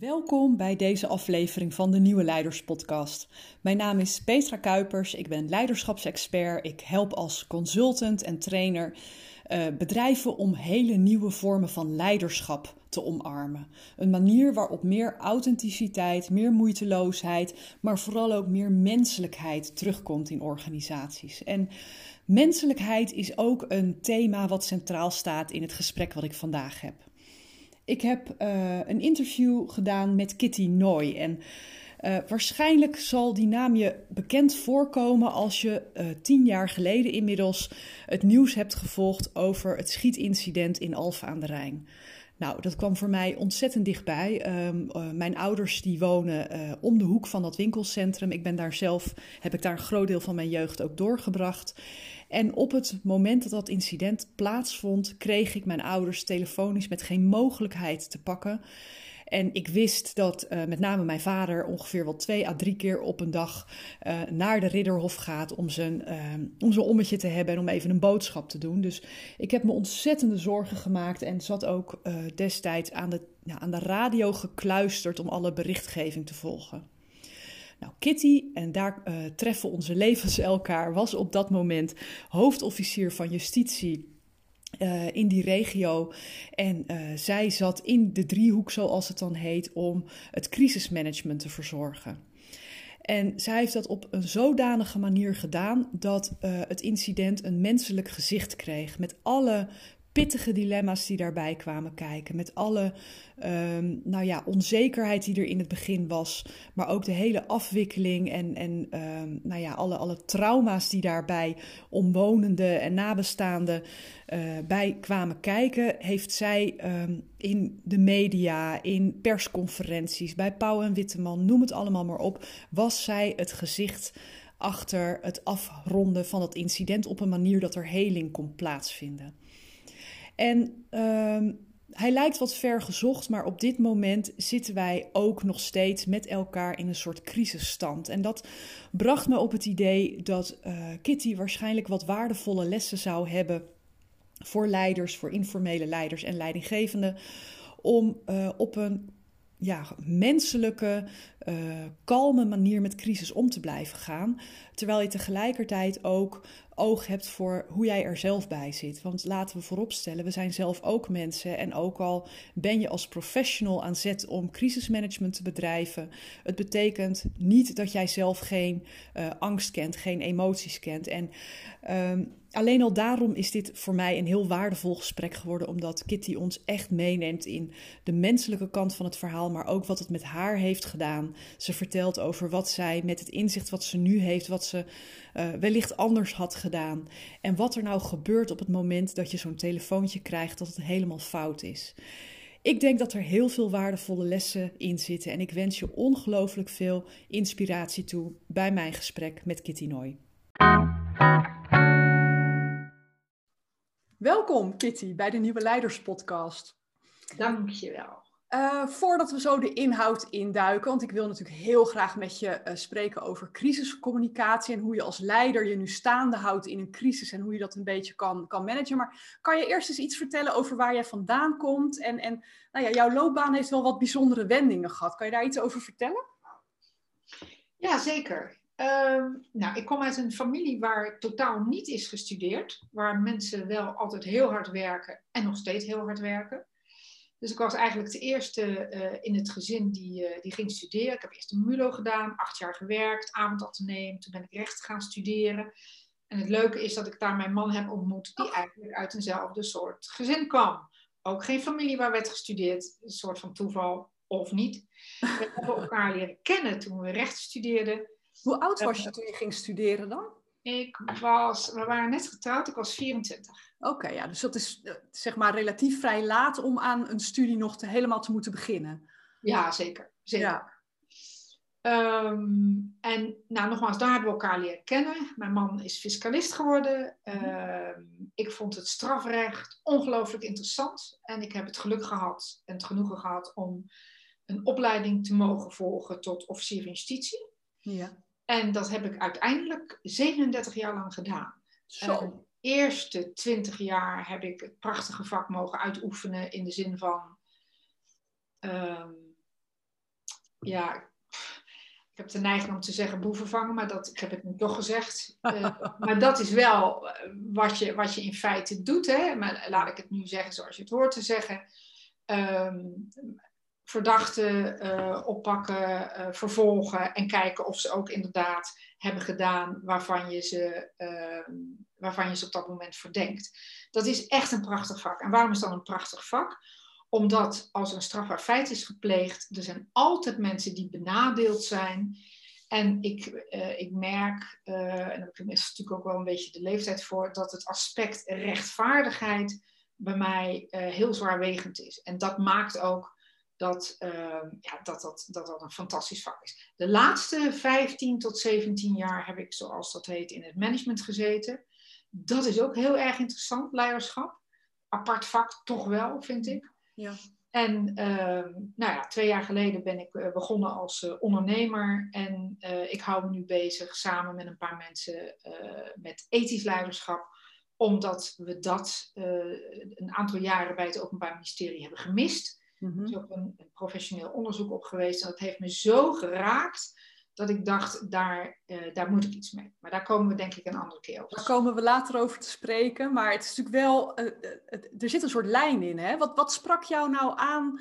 Welkom bij deze aflevering van de Nieuwe Leiders Podcast. Mijn naam is Petra Kuipers, ik ben leiderschapsexpert. Ik help als consultant en trainer uh, bedrijven om hele nieuwe vormen van leiderschap te omarmen. Een manier waarop meer authenticiteit, meer moeiteloosheid, maar vooral ook meer menselijkheid terugkomt in organisaties. En menselijkheid is ook een thema wat centraal staat in het gesprek wat ik vandaag heb. Ik heb uh, een interview gedaan met Kitty Noy. En uh, waarschijnlijk zal die naam je bekend voorkomen als je uh, tien jaar geleden inmiddels het nieuws hebt gevolgd over het schietincident in Alphen aan de Rijn. Nou, dat kwam voor mij ontzettend dichtbij. Um, uh, mijn ouders die wonen uh, om de hoek van dat winkelcentrum. Ik ben daar zelf, heb ik daar een groot deel van mijn jeugd ook doorgebracht. En op het moment dat dat incident plaatsvond, kreeg ik mijn ouders telefonisch met geen mogelijkheid te pakken. En ik wist dat uh, met name mijn vader ongeveer wel twee à drie keer op een dag uh, naar de Ridderhof gaat om zijn, uh, om zijn ommetje te hebben en om even een boodschap te doen. Dus ik heb me ontzettende zorgen gemaakt en zat ook destijds aan de, aan de radio gekluisterd om alle berichtgeving te volgen. Nou, Kitty, en daar treffen onze levens elkaar, was op dat moment hoofdofficier van justitie. Uh, in die regio. En uh, zij zat in de driehoek, zoals het dan heet, om het crisismanagement te verzorgen. En zij heeft dat op een zodanige manier gedaan dat uh, het incident een menselijk gezicht kreeg. Met alle pittige dilemma's die daarbij kwamen kijken. Met alle um, nou ja, onzekerheid die er in het begin was. Maar ook de hele afwikkeling en, en um, nou ja, alle, alle trauma's die daarbij omwonenden en nabestaanden uh, bij kwamen kijken. Heeft zij um, in de media, in persconferenties, bij Pauw en Witteman, noem het allemaal maar op. Was zij het gezicht achter het afronden van het incident op een manier dat er heling kon plaatsvinden. En um, hij lijkt wat ver gezocht, maar op dit moment zitten wij ook nog steeds met elkaar in een soort crisisstand. En dat bracht me op het idee dat uh, Kitty waarschijnlijk wat waardevolle lessen zou hebben voor leiders, voor informele leiders en leidinggevenden, om uh, op een ja, menselijke, uh, kalme manier met crisis om te blijven gaan. Terwijl je tegelijkertijd ook oog hebt voor hoe jij er zelf bij zit. Want laten we vooropstellen, we zijn zelf ook mensen. En ook al ben je als professional aan zet om crisismanagement te bedrijven, het betekent niet dat jij zelf geen uh, angst kent, geen emoties kent. En um, alleen al daarom is dit voor mij een heel waardevol gesprek geworden, omdat Kitty ons echt meeneemt in de menselijke kant van het verhaal, maar ook wat het met haar heeft gedaan. Ze vertelt over wat zij met het inzicht wat ze nu heeft, wat ze uh, wellicht anders had gedaan. En wat er nou gebeurt op het moment dat je zo'n telefoontje krijgt dat het helemaal fout is. Ik denk dat er heel veel waardevolle lessen in zitten en ik wens je ongelooflijk veel inspiratie toe bij mijn gesprek met Kitty Noy. Welkom Kitty bij de Nieuwe Leiders Podcast. Dankjewel. Uh, voordat we zo de inhoud induiken, want ik wil natuurlijk heel graag met je uh, spreken over crisiscommunicatie en hoe je als leider je nu staande houdt in een crisis en hoe je dat een beetje kan, kan managen. Maar kan je eerst eens iets vertellen over waar jij vandaan komt? En, en nou ja, jouw loopbaan heeft wel wat bijzondere wendingen gehad. Kan je daar iets over vertellen? Ja, zeker. Uh, nou, ik kom uit een familie waar totaal niet is gestudeerd, waar mensen wel altijd heel hard werken en nog steeds heel hard werken. Dus ik was eigenlijk de eerste uh, in het gezin die, uh, die ging studeren. Ik heb eerst een MULO gedaan, acht jaar gewerkt, avondateneum. Toen ben ik recht gaan studeren. En het leuke is dat ik daar mijn man heb ontmoet die eigenlijk uit eenzelfde soort gezin kwam. Ook geen familie waar werd gestudeerd, een soort van toeval of niet. We hebben elkaar leren kennen toen we recht studeerden. Hoe oud was je toen je ging studeren dan? Ik was, we waren net getrouwd, ik was 24. Oké, okay, ja, dus dat is zeg maar relatief vrij laat om aan een studie nog te, helemaal te moeten beginnen. Ja, zeker. zeker. Ja. Um, en nou, nogmaals, daar hebben we elkaar leren kennen. Mijn man is fiscalist geworden. Um, ik vond het strafrecht ongelooflijk interessant. En ik heb het geluk gehad en het genoegen gehad om een opleiding te mogen volgen tot officier van justitie. Ja. En dat heb ik uiteindelijk 37 jaar lang gedaan. Zo. Uh, eerste 20 jaar heb ik het prachtige vak mogen uitoefenen in de zin van um, ja, ik heb de neiging om te zeggen boeven vangen, maar dat, ik heb het nu toch gezegd. Uh, maar dat is wel wat je, wat je in feite doet. Hè? Maar laat ik het nu zeggen zoals je het hoort te zeggen. Um, verdachten uh, oppakken, uh, vervolgen en kijken of ze ook inderdaad hebben gedaan waarvan je, ze, uh, waarvan je ze op dat moment verdenkt. Dat is echt een prachtig vak. En waarom is dat een prachtig vak? Omdat als een strafbaar feit is gepleegd, er zijn altijd mensen die benadeeld zijn. En ik, ik merk, en daar heb ik natuurlijk ook wel een beetje de leeftijd voor, dat het aspect rechtvaardigheid bij mij heel zwaarwegend is. En dat maakt ook dat, uh, ja, dat, dat, dat dat een fantastisch vak is. De laatste 15 tot 17 jaar heb ik, zoals dat heet, in het management gezeten. Dat is ook heel erg interessant, leiderschap. Apart vak, toch wel, vind ik. Ja. En uh, nou ja, twee jaar geleden ben ik uh, begonnen als uh, ondernemer. En uh, ik hou me nu bezig samen met een paar mensen met ethisch leiderschap. Omdat we dat een aantal jaren bij het Openbaar Ministerie hebben gemist. Mm Er is ook een, een, professioneel onderzoek op geweest. En dat heeft me zo geraakt dat ik dacht, daar, uh, daar moet ik iets mee. Maar daar komen we denk ik een andere keer over. Daar komen we later over te spreken. Maar het is natuurlijk wel, uh, er zit een soort lijn in. Hè? Wat, wat sprak jou nou aan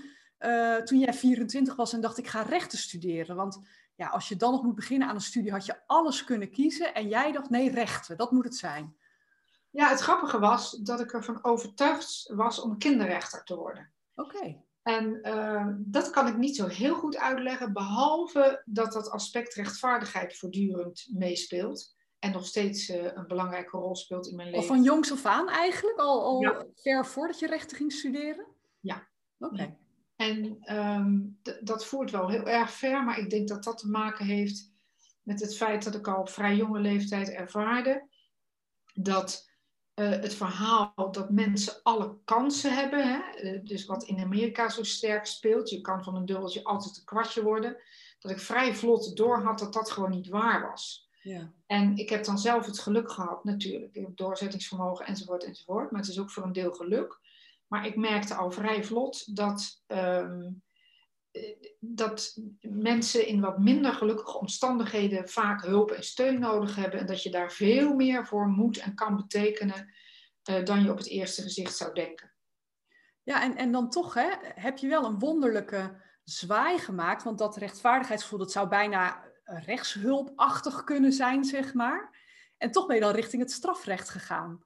toen jij 24 was en dacht, ik ga rechten studeren? Want ja, als je dan nog moet beginnen aan een studie, had je alles kunnen kiezen. En jij dacht, nee, rechten, dat moet het zijn. Ja, het grappige was dat ik ervan overtuigd was om kinderrechter te worden. Oké. En uh, dat kan ik niet zo heel goed uitleggen, behalve dat dat aspect rechtvaardigheid voortdurend meespeelt. En nog steeds uh, een belangrijke rol speelt in mijn leven. Of van jongs af aan eigenlijk? Al, al ja. ver voordat je rechten ging studeren? Ja. Oké. Okay. En um, dat voert wel heel erg ver, maar ik denk dat dat te maken heeft met het feit dat ik al op vrij jonge leeftijd ervaarde dat uh, het verhaal dat mensen alle kansen hebben. Hè? Uh, dus wat in Amerika zo sterk speelt. Je kan van een dubbeltje altijd een kwartje worden. Dat ik vrij vlot doorhad dat dat gewoon niet waar was. Ja. En ik heb dan zelf het geluk gehad, natuurlijk. Ik heb doorzettingsvermogen enzovoort enzovoort. Maar het is ook voor een deel geluk. Maar ik merkte al vrij vlot dat, um, dat mensen in wat minder gelukkige omstandigheden vaak hulp en steun nodig hebben. En dat je daar veel meer voor moet en kan betekenen uh, dan je op het eerste gezicht zou denken. Ja, en, en dan toch hè, heb je wel een wonderlijke zwaai gemaakt. Want dat rechtvaardigheidsgevoel, dat zou bijna rechtshulpachtig kunnen zijn, zeg maar. En toch ben je dan richting het strafrecht gegaan.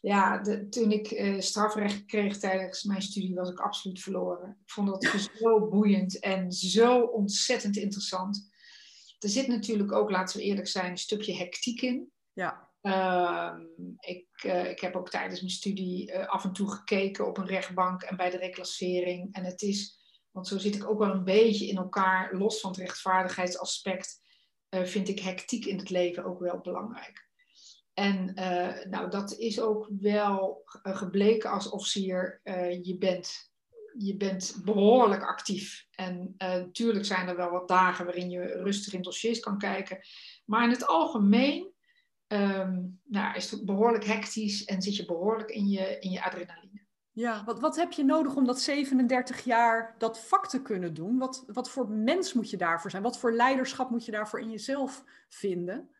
Ja, de, toen ik uh, strafrecht kreeg tijdens mijn studie, was ik absoluut verloren. Ik vond dat zo boeiend en zo ontzettend interessant. Er zit natuurlijk ook, laten we eerlijk zijn, een stukje hectiek in. Ja. Uh, ik, uh, ik heb ook tijdens mijn studie uh, af en toe gekeken op een rechtbank en bij de reclassering. En het is, want zo zit ik ook wel een beetje in elkaar, los van het rechtvaardigheidsaspect, vind ik hectiek in het leven ook wel belangrijk. En uh, nou, dat is ook wel gebleken als officier. Uh, je, bent, je bent behoorlijk actief. En natuurlijk zijn er wel wat dagen waarin je rustig in dossiers kan kijken. Maar in het algemeen um, nou, is het behoorlijk hectisch en zit je behoorlijk in je, in je adrenaline. Ja, wat, wat heb je nodig om dat 37 jaar dat vak te kunnen doen? Wat, wat voor mens moet je daarvoor zijn? Wat voor leiderschap moet je daarvoor in jezelf vinden?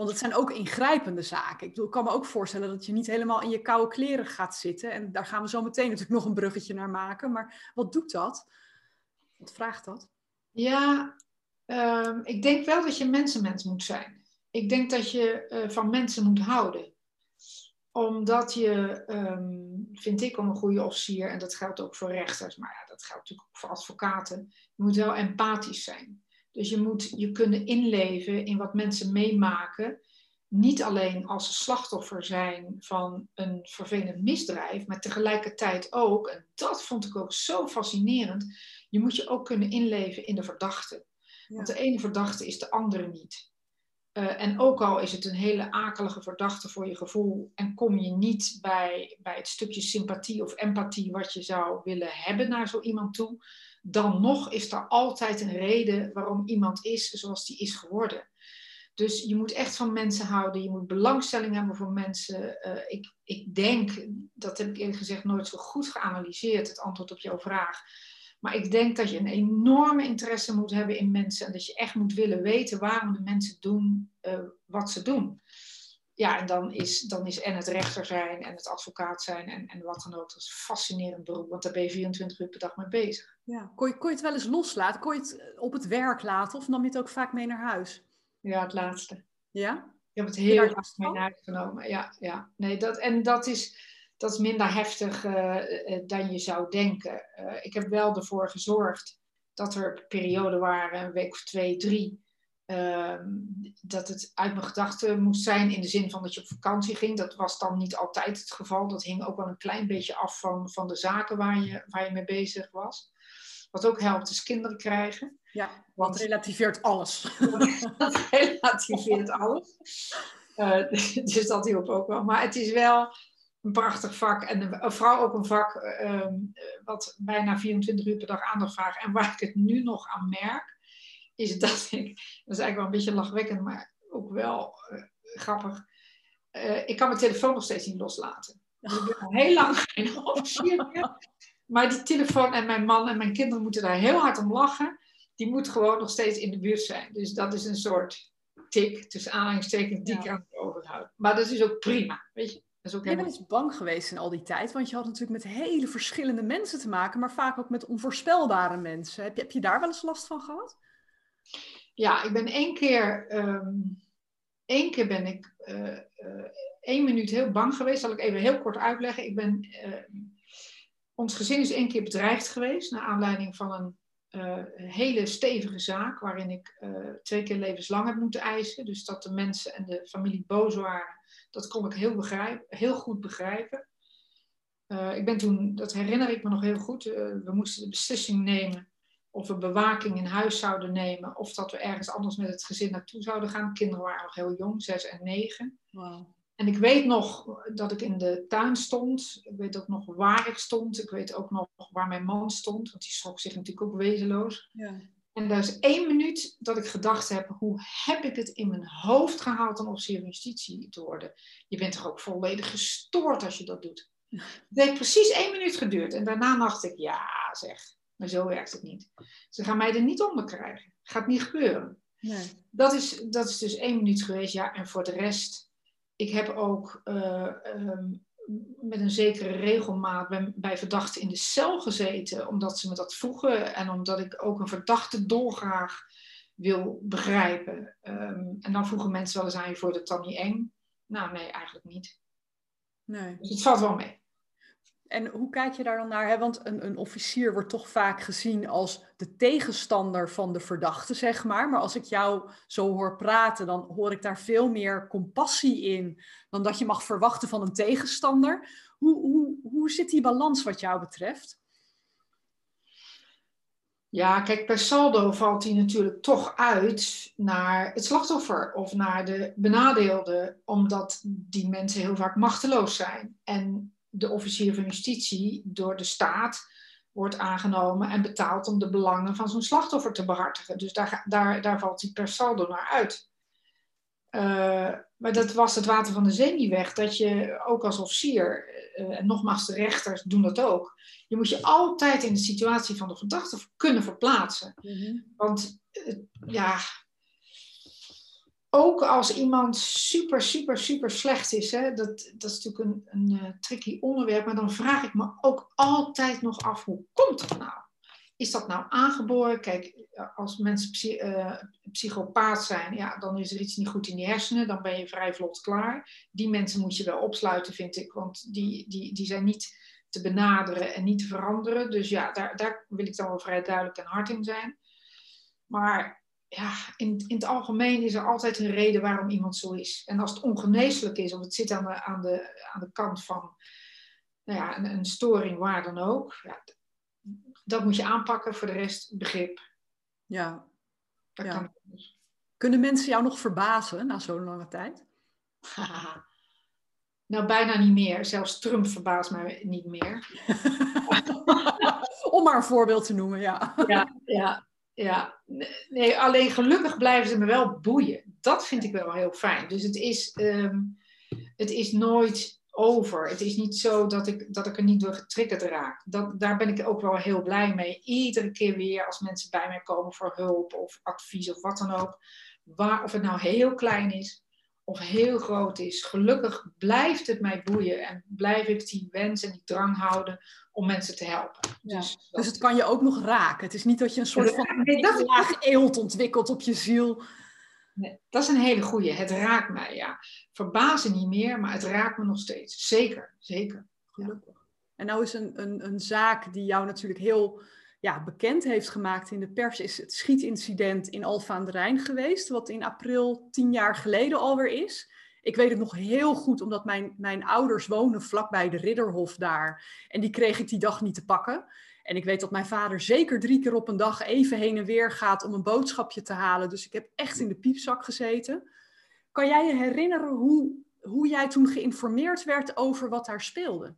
Want het zijn ook ingrijpende zaken. Ik, kan me ook voorstellen dat je niet helemaal in je koude kleren gaat zitten. En daar gaan we zo meteen natuurlijk nog een bruggetje naar maken. Maar wat doet dat? Wat vraagt dat? Ja, um, ik denk wel dat je mensenmens moet zijn. Ik denk dat je uh, van mensen moet houden. Omdat je, um, vind ik, om een goede officier, en dat geldt ook voor rechters, maar ja, dat geldt natuurlijk ook voor advocaten, je moet wel empathisch zijn. Dus je moet je kunnen inleven in wat mensen meemaken. Niet alleen als ze slachtoffer zijn van een vervelend misdrijf, maar tegelijkertijd ook, en dat vond ik ook zo fascinerend, je moet je ook kunnen inleven in de verdachte. Ja. Want de ene verdachte is de andere niet. Uh, en ook al is het een hele akelige verdachte voor je gevoel en kom je niet bij, bij het stukje sympathie of empathie wat je zou willen hebben naar zo iemand toe, dan nog is er altijd een reden waarom iemand is zoals die is geworden. Dus je moet echt van mensen houden, je moet belangstelling hebben voor mensen. Uh, ik, ik denk, dat heb ik eerlijk gezegd nooit zo goed geanalyseerd, het antwoord op jouw vraag. Maar ik denk dat je een enorme interesse moet hebben in mensen en dat je echt moet willen weten waarom de mensen doen uh, wat ze doen. Ja, en dan is, dan is en het rechter zijn en het advocaat zijn en, en wat dan ook. Dat is een fascinerend beroep, want daar ben je 24 uur per dag mee bezig. Ja. Kon, je, kon je het wel eens loslaten? Kon je het op het werk laten of nam je het ook vaak mee naar huis? Ja, het laatste. Ja? Ik heb het heel erg mee naar huis genomen. Ja, ja. Nee, dat, en dat is, dat is minder heftig uh, dan je zou denken. Uh, ik heb wel ervoor gezorgd dat er perioden waren, een week of twee, drie, uh, dat het uit mijn gedachten moest zijn in de zin van dat je op vakantie ging. Dat was dan niet altijd het geval. Dat hing ook wel een klein beetje af van, van de zaken waar je, waar je mee bezig was. Wat ook helpt is kinderen krijgen. Ja, wat relativeert alles. dat relativeert alles. Uh, dus dat hielp ook wel. Maar het is wel een prachtig vak. En vooral ook een vak uh, wat bijna 24 uur per dag aandacht vraagt. En waar ik het nu nog aan merk, is dat ik, dat is eigenlijk wel een beetje lachwekkend, maar ook wel uh, grappig. Uh, ik kan mijn telefoon nog steeds niet loslaten. Dus ik ben al heel lang geen officier meer. Maar die telefoon en mijn man en mijn kinderen moeten daar heel hard om lachen. Die moet gewoon nog steeds in de buurt zijn. Dus dat is een soort tik, tussen aanhalingstekens, die ja. ik aan het overhouden. Maar dat is ook prima, weet je. Dat is ook je bent eens bang geweest in al die tijd, want je had natuurlijk met hele verschillende mensen te maken, maar vaak ook met onvoorspelbare mensen. Heb je, heb je daar wel eens last van gehad? Ja, ik ben één keer, um, één keer ben ik uh, uh, één minuut heel bang geweest. Zal ik even heel kort uitleggen. Ik ben, uh, ons gezin is één keer bedreigd geweest naar aanleiding van een uh, hele stevige zaak waarin ik uh, twee keer levenslang heb moeten eisen. Dus dat de mensen en de familie boos waren, dat kon ik heel, begrijp, heel goed begrijpen. Uh, ik ben toen, dat herinner ik me nog heel goed, we moesten de beslissing nemen of we bewaking in huis zouden nemen of dat we ergens anders met het gezin naartoe zouden gaan. De kinderen waren nog heel jong, zes en negen. Wow. En ik weet nog dat ik in de tuin stond. Ik weet ook nog waar ik stond. Ik weet ook nog waar mijn man stond. Want die schrok zich natuurlijk ook wezenloos. Ja. En daar is één minuut dat ik gedacht heb: hoe heb ik het in mijn hoofd gehaald om officier van justitie te worden? Je bent toch ook volledig gestoord als je dat doet. Het heeft precies één minuut geduurd. En daarna dacht ik: ja, zeg, maar zo werkt het niet. Ze gaan mij er niet onder krijgen. Gaat niet gebeuren. Nee. Dat, is, dat is dus één minuut geweest. Ja, en voor de rest ik heb ook uh, um, met een zekere regelmaat bij, bij, verdachten in de cel gezeten, omdat ze me dat vroegen en omdat ik ook een verdachte dolgraag wil begrijpen. Um, en dan vroegen mensen wel eens aan je voor de dan niet eng? Nou, nee, eigenlijk niet. Nee. Dus het valt wel mee. En hoe kijk je daar dan naar? Hè? Want een, een officier wordt toch vaak gezien als de tegenstander van de verdachte, zeg maar. Maar als ik jou zo hoor praten, dan hoor ik daar veel meer compassie in dan dat je mag verwachten van een tegenstander. Hoe, hoe, hoe zit die balans wat jou betreft? Ja, kijk, per saldo valt die natuurlijk toch uit naar het slachtoffer of naar de benadeelde, omdat die mensen heel vaak machteloos zijn. En de officier van justitie door de staat wordt aangenomen en betaald om de belangen van zo'n slachtoffer te behartigen. Dus daar, daar, daar valt hij per saldo naar uit. Uh, maar dat was het water van de zee niet weg. Dat je ook als officier, uh, en nogmaals de rechters doen dat ook, je moet je altijd in de situatie van de verdachte kunnen verplaatsen. Mm -hmm. Want uh, ja, ook als iemand super, super, super slecht is, hè, dat, dat is natuurlijk een, een uh, tricky onderwerp, maar dan vraag ik me ook altijd nog af, hoe komt dat nou? Is dat nou aangeboren? Kijk, als mensen uh, psychopaat zijn, ja, dan is er iets niet goed in die hersenen, dan ben je vrij vlot klaar. Die mensen moet je wel opsluiten, vind ik, want die, die, die zijn niet te benaderen en niet te veranderen. Dus ja, daar, daar wil ik dan wel vrij duidelijk en hard in zijn. Maar ja, in, in het algemeen is er altijd een reden waarom iemand zo is. En als het ongeneeslijk is, of het zit aan de, aan de, aan de kant van nou ja, een, een storing, waar dan ook, ja, dat moet je aanpakken. Voor de rest begrip. Ja. Dat ja. Kan. Kunnen mensen jou nog verbazen na zo'n lange tijd? nou, bijna niet meer. Zelfs Trump verbaast mij niet meer. Om maar een voorbeeld te noemen, ja. ja, ja ja, nee, alleen gelukkig blijven ze me wel boeien. Dat vind ik wel heel fijn. Dus het is, um, het is nooit over. Het is niet zo dat ik, dat ik er niet door getriggerd raak. Dat, daar ben ik ook wel heel blij mee. Iedere keer weer als mensen bij mij komen voor hulp of advies of wat dan ook. Waar, of het nou heel klein is of heel groot is. Gelukkig blijft het mij boeien en blijf ik die wens en die drang houden om mensen te helpen. Dus, dus het kan je ook nog raken. Het is niet dat je een soort van nee, dat... laag eelt ontwikkelt op je ziel. Nee, dat is een hele goeie. Het raakt mij, ja. Verbazen niet meer, maar het raakt me nog steeds. Zeker, zeker. Gelukkig. En nou is een, een, een zaak die jou natuurlijk heel ja, bekend heeft gemaakt in de pers, is het schietincident in Alfa aan de Rijn geweest, wat in april tien jaar geleden alweer is. Ik weet het nog heel goed, omdat mijn, mijn ouders wonen vlakbij de Ridderhof daar. En die kreeg ik die dag niet te pakken. En ik weet dat mijn vader zeker drie keer op een dag even heen en weer gaat om een boodschapje te halen. Dus ik heb echt in de piepzak gezeten. Kan jij je herinneren hoe, hoe jij toen geïnformeerd werd over wat daar speelde?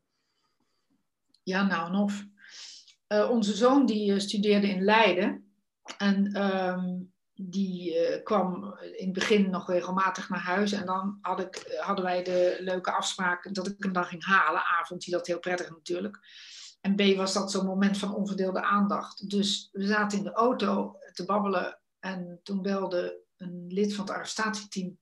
Ja, nou en of. Uh, onze zoon die uh, studeerde in Leiden. En um, die uh, kwam in het begin nog regelmatig naar huis. En dan had ik, hadden wij de leuke afspraak dat ik hem dan ging halen. A, vond hij dat heel prettig natuurlijk. En B, was dat zo'n moment van onverdeelde aandacht. Dus we zaten in de auto te babbelen. En toen belde een lid van het arrestatieteam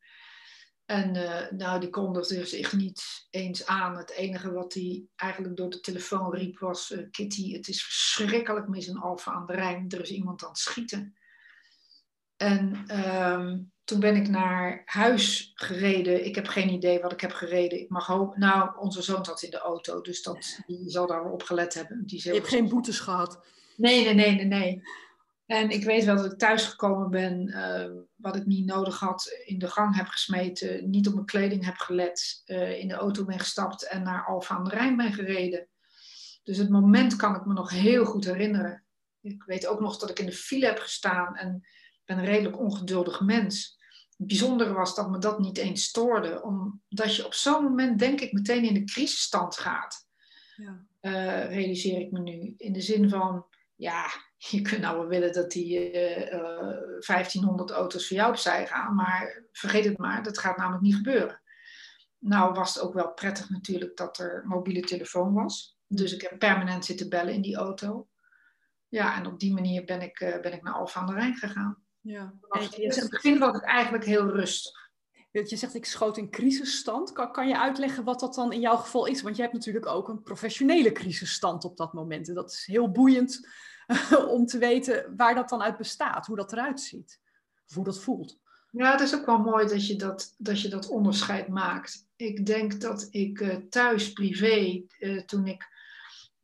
en uh, nou, die kondigde zich niet eens aan. Het enige wat hij eigenlijk door de telefoon riep was... Uh, Kitty, het is verschrikkelijk mis in Alfa aan de Rijn. Er is iemand aan het schieten. En um, toen ben ik naar huis gereden. Ik heb geen idee wat ik heb gereden. Ik mag hopen... Nou, onze zoon zat in de auto, dus dat, die zal daar wel op gelet hebben. Die Je hebt geen boetes gehad? Nee, nee, nee, nee, nee. En ik weet wel dat ik thuisgekomen ben, uh, wat ik niet nodig had, in de gang heb gesmeten, niet op mijn kleding heb gelet, uh, in de auto ben gestapt en naar Alfa aan de Rijn ben gereden. Dus het moment kan ik me nog heel goed herinneren. Ik weet ook nog dat ik in de file heb gestaan en ben een redelijk ongeduldig mens. Het bijzondere was dat me dat niet eens stoorde, omdat je op zo'n moment denk ik meteen in de crisisstand gaat. Ja. Uh, realiseer ik me nu. In de zin van, ja, je kunt nou wel willen dat die uh, uh, 1500 auto's voor jou opzij gaan, maar vergeet het maar, dat gaat namelijk niet gebeuren. Nou was het ook wel prettig natuurlijk dat er mobiele telefoon was. Dus ik heb permanent zitten bellen in die auto. Ja, en op die manier ben ik, uh, ben ik naar Alphen aan de Rijn gegaan. Ja. in het begin was het eigenlijk heel rustig. Je zegt, ik schoot in crisisstand. Kan, kan je uitleggen wat dat dan in jouw geval is? Want je hebt natuurlijk ook een professionele crisisstand op dat moment. En dat is heel boeiend om te weten waar dat dan uit bestaat, hoe dat eruit ziet, hoe dat voelt. Ja, het is ook wel mooi dat je dat, dat, je dat onderscheid maakt. Ik denk dat ik uh, thuis, privé, uh, toen ik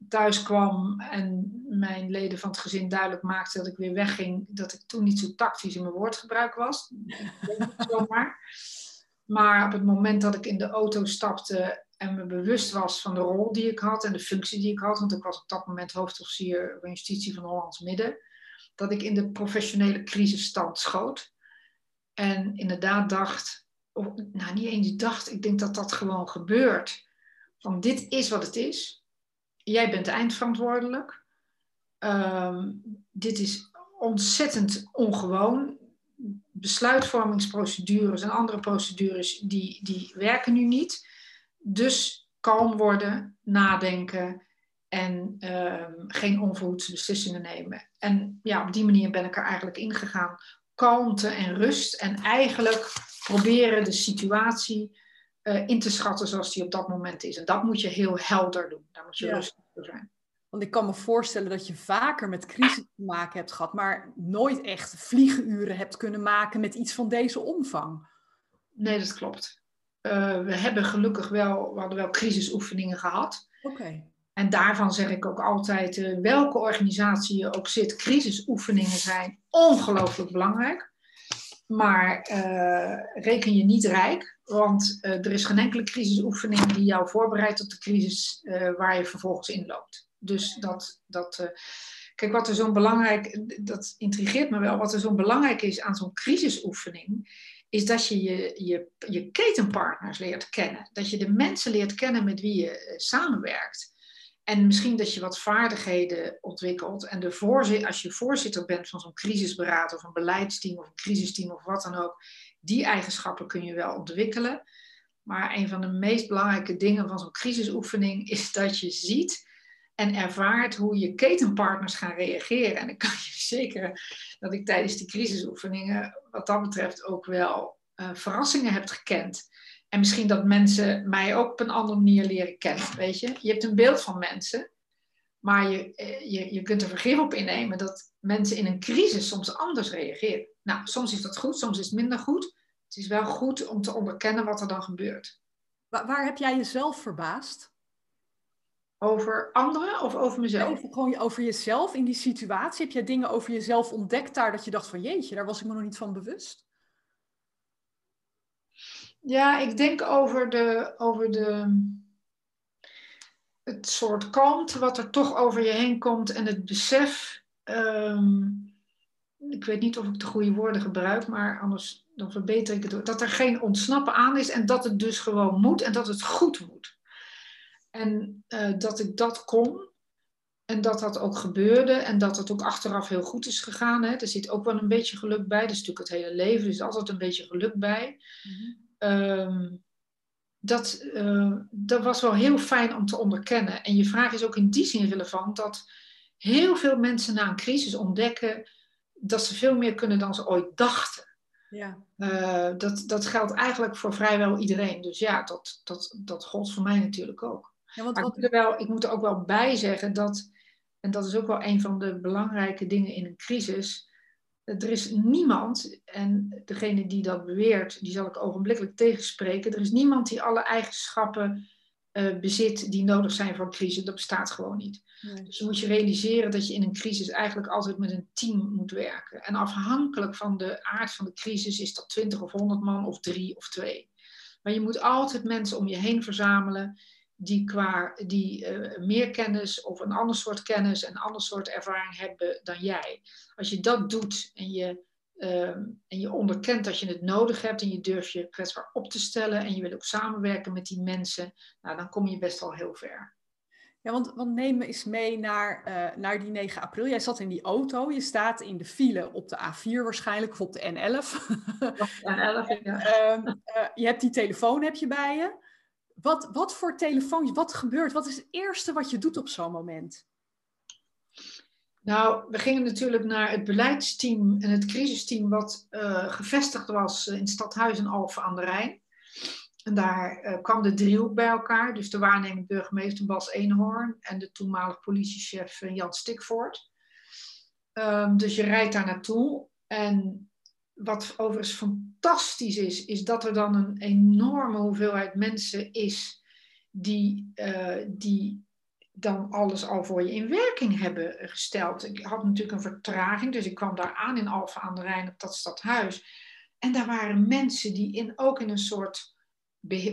thuis kwam en mijn leden van het gezin duidelijk maakten dat ik weer wegging, dat ik toen niet zo tactisch in mijn woordgebruik was. zomaar. Maar op het moment dat ik in de auto stapte en me bewust was van de rol die ik had en de functie die ik had, want ik was op dat moment hoofdofficier van justitie van Hollands Midden, dat ik in de professionele crisisstand schoot. En inderdaad dacht, of, nou niet eens dacht, ik denk dat dat gewoon gebeurt. Van dit is wat het is. Jij bent eindverantwoordelijk. Um, dit is ontzettend ongewoon. Besluitvormingsprocedures en andere procedures die, die werken nu niet. Dus kalm worden, nadenken en uh, geen onverhoedse beslissingen nemen. En ja, op die manier ben ik er eigenlijk ingegaan. Kalmte en rust en eigenlijk proberen de situatie uh, in te schatten zoals die op dat moment is. En dat moet je heel helder doen. Daar moet je rustig voor zijn. Want ik kan me voorstellen dat je vaker met crisis te maken hebt gehad, maar nooit echt vliegenuren hebt kunnen maken met iets van deze omvang. Nee, dat klopt. Uh, we hebben gelukkig wel, we hadden wel crisisoefeningen gehad. Oké. En daarvan zeg ik ook altijd, uh, welke organisatie je ook zit, crisisoefeningen zijn ongelooflijk belangrijk. Maar uh, reken je niet rijk, want er is geen enkele crisisoefening die jou voorbereidt op de crisis waar je vervolgens in loopt. Dus dat, dat kijk, wat er zo'n belangrijk, dat intrigeert me wel, wat er zo'n belangrijk is aan zo'n crisisoefening, is dat je je, je ketenpartners leert kennen. Dat je de mensen leert kennen met wie je eh, samenwerkt. En misschien dat je wat vaardigheden ontwikkelt. En de als je voorzitter bent van zo'n crisisberaad of een beleidsteam of een crisisteam of wat dan ook, die eigenschappen kun je wel ontwikkelen. Maar een van de meest belangrijke dingen van zo'n crisisoefening is dat je ziet en ervaart hoe je ketenpartners gaan reageren. En ik kan je verzekeren dat ik tijdens die crisisoefeningen, wat dat betreft, ook wel uh, verrassingen heb gekend. En misschien dat mensen mij ook op een andere manier leren kennen. Weet je, je hebt een beeld van mensen, maar je, eh, je, je kunt er vergif op innemen dat mensen in een crisis soms anders reageren. Nou, soms is dat goed, soms is het minder goed. Het is wel goed om te onderkennen wat er dan gebeurt. Waar, waar heb jij jezelf verbaasd? Over anderen of over mezelf? Over, gewoon over jezelf in die situatie. Heb jij dingen over jezelf ontdekt daar dat je dacht van jeetje, daar was ik me nog niet van bewust? Ja, ik denk over de, over de, het soort kalmte wat er toch over je heen komt en het besef. Ehm, ik weet niet of ik de goede woorden gebruik, maar anders dan verbeter ik het. Dat er geen ontsnappen aan is en dat het dus gewoon moet en dat het goed moet. En uh, dat ik dat kon en dat dat ook gebeurde en dat het ook achteraf heel goed is gegaan. Hè. Er zit ook wel een beetje geluk bij. Dat is natuurlijk het hele leven, er is altijd een beetje geluk bij. Mm. Dat, uh, dat was wel heel fijn om te onderkennen. En je vraag is ook in die zin relevant dat heel veel mensen na een crisis ontdekken dat ze veel meer kunnen dan ze ooit dachten. Ja. Uh, dat, dat geldt eigenlijk voor vrijwel iedereen. Dus ja, dat, dat, dat gold voor mij natuurlijk ook. Ja, want, wat... ik, moet er wel, ik moet er ook wel bij zeggen dat, en dat is ook wel een van de belangrijke dingen in een crisis, er is niemand, en degene die dat beweert, die zal ik ogenblikkelijk tegenspreken, er is niemand die alle eigenschappen uh, bezit die nodig zijn voor een crisis. Dat bestaat gewoon niet. Dus dan moet je realiseren dat je in een crisis eigenlijk altijd met een team moet werken. En afhankelijk van de aard van de crisis is dat 20 of 100 man of drie of twee. Maar je moet altijd mensen om je heen verzamelen die, qua, die uh, meer kennis of een ander soort kennis en een ander soort ervaring hebben dan jij. Als je dat doet en je, uh, en je onderkent dat je het nodig hebt en je durft je kwetsbaar op te stellen en je wil ook samenwerken met die mensen, nou, dan kom je best al heel ver. Ja, want, want neem me eens mee naar, uh, naar die 9 april. Jij zat in die auto, je staat in de file op de A4 waarschijnlijk, of op de N11. N11 ja. uh, je hebt die telefoon heb je bij je. Wat, wat voor telefoon, wat gebeurt? Wat is het eerste wat je doet op zo'n moment? Nou, we gingen natuurlijk naar het beleidsteam en het crisisteam wat uh, gevestigd was in Stadhuizen Alphen aan de Rijn. En daar uh, kwam de driehoek bij elkaar, dus de waarnemend burgemeester Bas Eenhoorn en de toenmalig politiechef Jan Stikvoort. Um, dus je rijdt daar naartoe en wat overigens fantastisch is, is dat er dan een enorme hoeveelheid mensen is die, uh, die dan alles al voor je in werking hebben gesteld. Ik had natuurlijk een vertraging, dus ik kwam daar aan in Alphen aan de Rijn op dat stadhuis. En daar waren mensen die in, ook in een soort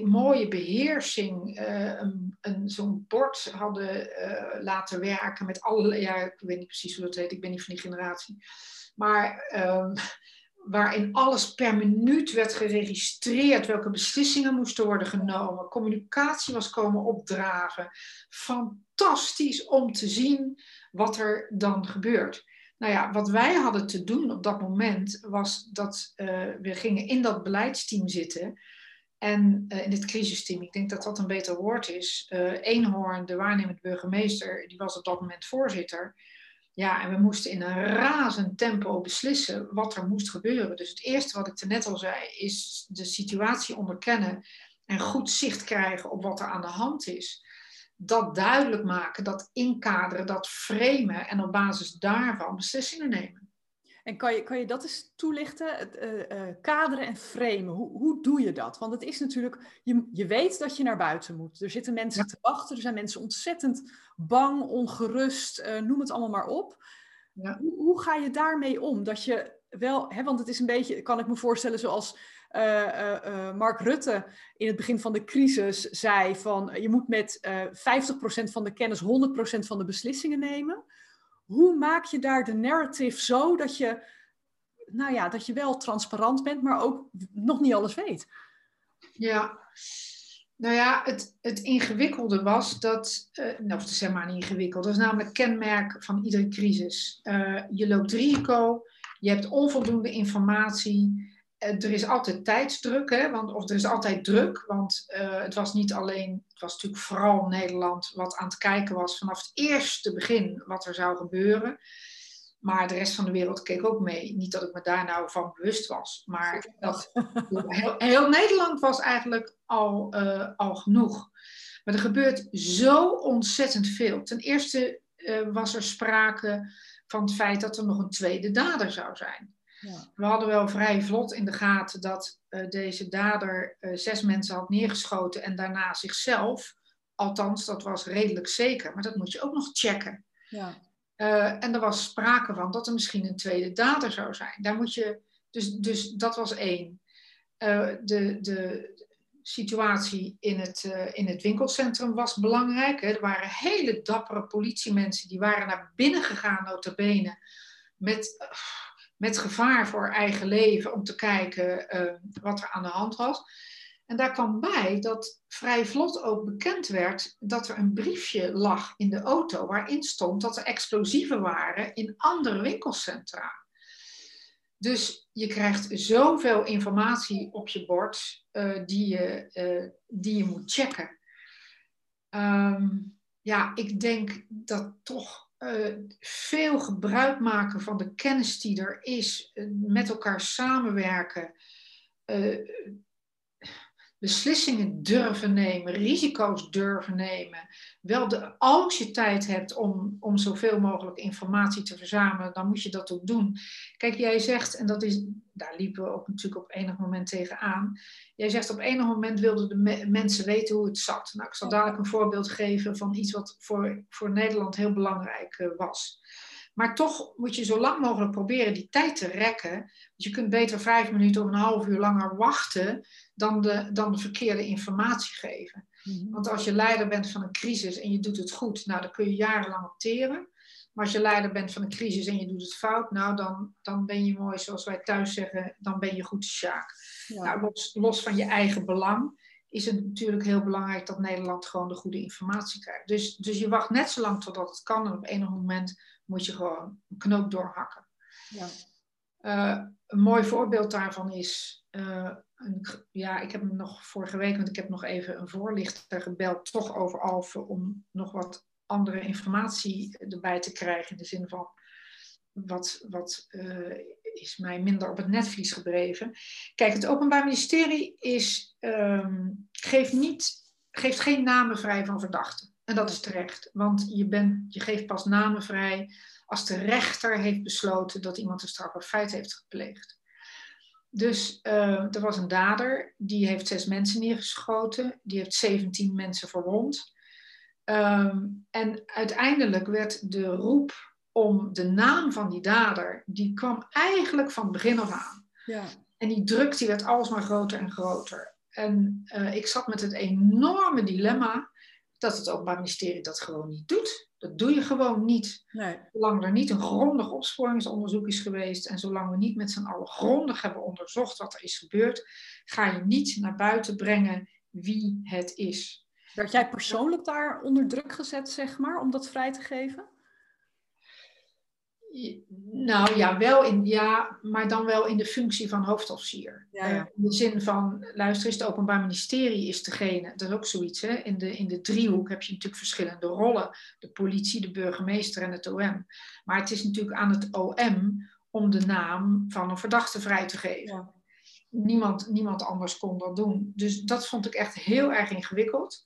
mooie beheersing uh, een, een, zo'n bord hadden uh, laten werken met alle, ja, ik weet niet precies hoe dat heet, ik ben niet van die generatie. Maar um, waarin alles per minuut werd geregistreerd, welke beslissingen moesten worden genomen, communicatie was komen opdragen. Fantastisch om te zien wat er dan gebeurt. Nou ja, wat wij hadden te doen op dat moment was dat uh, we gingen in dat beleidsteam zitten. En uh, in het crisisteam, ik denk dat dat een beter woord is. Uh, Eenhoorn, de waarnemend burgemeester, die was op dat moment voorzitter. Ja, en we moesten in een razend tempo beslissen wat er moest gebeuren. Dus het eerste wat ik er net al zei, is de situatie onderkennen en goed zicht krijgen op wat er aan de hand is. Dat duidelijk maken, dat inkaderen, dat framen en op basis daarvan beslissingen nemen. En kan je, kan je dat eens toelichten? Het, uh, uh, kaderen en framen, hoe, hoe doe je dat? Want het is natuurlijk, je, je weet dat je naar buiten moet. Er zitten mensen te wachten, er zijn mensen ontzettend bang, ongerust, uh, noem het allemaal maar op. Ja. Hoe, hoe, ga je daarmee om? Dat je wel, hè, want het is een beetje, kan ik me voorstellen, zoals Mark Rutte in het begin van de crisis zei: van je moet met 50% van de kennis 100% van de beslissingen nemen hoe maak je daar de narrative zo dat je, nou ja, dat je wel transparant bent, maar ook nog niet alles weet? Ja, nou ja, het, het ingewikkelde was dat, uh, het is helemaal niet ingewikkeld, dat is namelijk kenmerk van iedere crisis. Uh, je loopt risico, je hebt onvoldoende informatie er is altijd tijdsdruk, hè, want, of er is altijd druk, want uh, het was niet alleen, het was natuurlijk vooral Nederland wat aan het kijken was vanaf het eerste begin wat er zou gebeuren. Maar de rest van de wereld keek ook mee. Niet dat ik me daar nou van bewust was, maar dat, heel, heel, Nederland was eigenlijk al, uh, al genoeg. Maar er gebeurt zo ontzettend veel. Ten eerste uh, was er sprake van het feit dat er nog een tweede dader zou zijn. Ja. We hadden wel vrij vlot in de gaten dat uh, deze dader uh, zes mensen had neergeschoten en daarna zichzelf. Althans, dat was redelijk zeker, maar dat moet je ook nog checken. Ja. Uh, en er was sprake van dat er misschien een tweede dader zou zijn. Daar moet je, dus, dus dat was één. de, de, situatie in het, in het winkelcentrum was belangrijk. Hè. Er waren hele dappere politiemensen die waren naar binnen gegaan, notabene, met, met gevaar voor eigen leven om te kijken uh, wat er aan de hand was. En daar kwam bij dat vrij vlot ook bekend werd dat er een briefje lag in de auto waarin stond dat er explosieven waren in andere winkelcentra. Dus je krijgt zoveel informatie op je bord uh, die, je, uh, die je moet checken. Um, ja, ik denk dat toch uh, veel gebruik maken van de kennis die er is, met elkaar samenwerken, beslissingen durven nemen, risico's durven nemen. Wel de, als je tijd hebt om, om zoveel mogelijk informatie te verzamelen, dan moet je dat ook doen. Kijk, jij zegt, en dat is, daar liepen we ook natuurlijk op enig moment tegenaan. Jij zegt op enig moment wilden de mensen weten hoe het zat. Nou, ik zal dadelijk een voorbeeld geven van iets wat voor, voor Nederland heel belangrijk uh, was. Maar toch moet je zo lang mogelijk proberen die tijd te rekken. Want je kunt beter vijf minuten of een half uur langer wachten dan de, dan de verkeerde informatie geven. Mhm. Want als je leider bent van een crisis en je doet het goed, nou dan kun je jarenlang opteren. Maar als je leider bent van een crisis en je doet het fout, nou dan, dan ben je mooi, zoals wij thuis zeggen, dan ben je goed sjaak. Ja. Nou, los, los van je eigen belang is het natuurlijk heel belangrijk dat Nederland gewoon de goede informatie krijgt. Dus, dus je wacht net zo lang totdat het kan en op enig moment moet je gewoon een knoop doorhakken. Ja. Uh, een mooi voorbeeld daarvan is, uh, een, ja, ik heb nog vorige week, want ik heb nog even een voorlichter gebeld, toch over Alphen, om nog wat andere informatie erbij te krijgen. In de zin van, wat, wat uh, is mij minder op het netvlies gebleven. Kijk, het Openbaar Ministerie is, um, geeft, niet, geeft geen namen vrij van verdachten. En dat is terecht, want je, bent, je geeft pas namen vrij als de rechter heeft besloten dat iemand een strafbaar feit heeft gepleegd. Dus uh, er was een dader, die heeft zes mensen neergeschoten, die heeft 17 mensen verwond. Um, en uiteindelijk werd de roep om de naam van die dader, die kwam eigenlijk van begin af aan. Ja. En die druk die werd alsmaar groter en groter. En uh, ik zat met het enorme dilemma dat het Openbaar Ministerie dat gewoon niet doet. Dat doe je gewoon niet. Nee. Zolang er niet een grondig opsporingsonderzoek is geweest en zolang we niet met z'n allen grondig hebben onderzocht wat er is gebeurd, ga je niet naar buiten brengen wie het is. Werd jij persoonlijk daar onder druk gezet, zeg maar, om dat vrij te geven? Nou ja, wel in, ja, maar dan wel in de functie van hoofdofficier. Ja, ja. In de zin van, luister eens, het Openbaar Ministerie is degene, dat is ook zoiets. Hè? In, de, in de driehoek heb je natuurlijk verschillende rollen. De politie, de burgemeester en het OM. Maar het is natuurlijk aan het OM om de naam van een verdachte vrij te geven. Ja. Niemand, niemand anders kon dat doen. Dus dat vond ik echt heel erg ingewikkeld.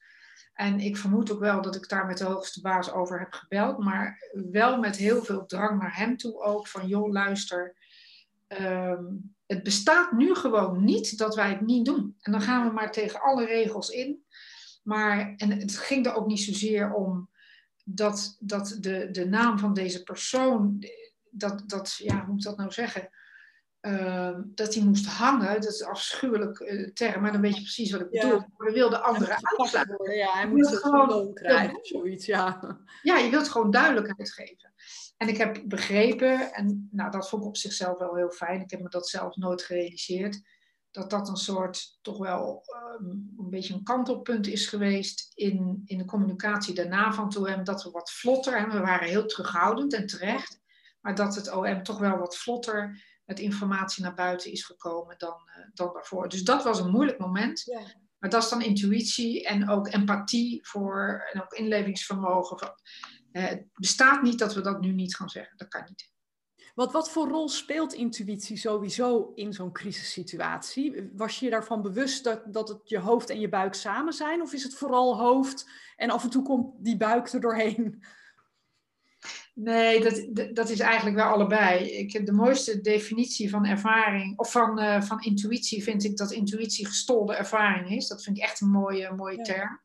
En ik vermoed ook wel dat ik daar met de hoogste baas over heb gebeld, maar wel met heel veel drang naar hem toe ook. Van joh, luister, um, het bestaat nu gewoon niet dat wij het niet doen. En dan gaan we maar tegen alle regels in. Maar, en het ging er ook niet zozeer om dat, dat de, de naam van deze persoon, dat, dat, ja, hoe moet ik dat nou zeggen? Uh, dat hij moest hangen, dat is een afschuwelijk uh, term, maar dan weet je precies wat ik bedoel. We wilden anderen uitsluiten. Ja, hij moet gewoon krijgen, zoiets, ja. Ja, je wilt gewoon duidelijkheid geven. En ik heb begrepen, en nou, dat vond ik op zichzelf wel heel fijn, ik heb me dat zelf nooit gerealiseerd, dat dat een soort, toch wel um, een beetje een kantelpunt is geweest in, in de communicatie daarna van TOM, dat we wat vlotter, en we waren heel terughoudend en terecht, maar dat het OM toch wel wat vlotter met informatie naar buiten is gekomen dan, uh, dan daarvoor. Dus dat was een moeilijk moment. Ja. Maar dat is dan intuïtie en ook empathie voor en ook inlevingsvermogen. Uh, het bestaat niet dat we dat nu niet gaan zeggen. Dat kan niet. Wat, wat voor rol speelt intuïtie sowieso in zo'n crisissituatie? Was je je daarvan bewust dat, dat het je hoofd en je buik samen zijn? Of is het vooral hoofd en af en toe komt die buik er doorheen? Nee, dat, dat is eigenlijk wel allebei. Ik, de mooiste definitie van ervaring, of van, uh, van intuïtie, vind ik dat intuïtie gestolde ervaring is. Dat vind ik echt een mooie, mooie term.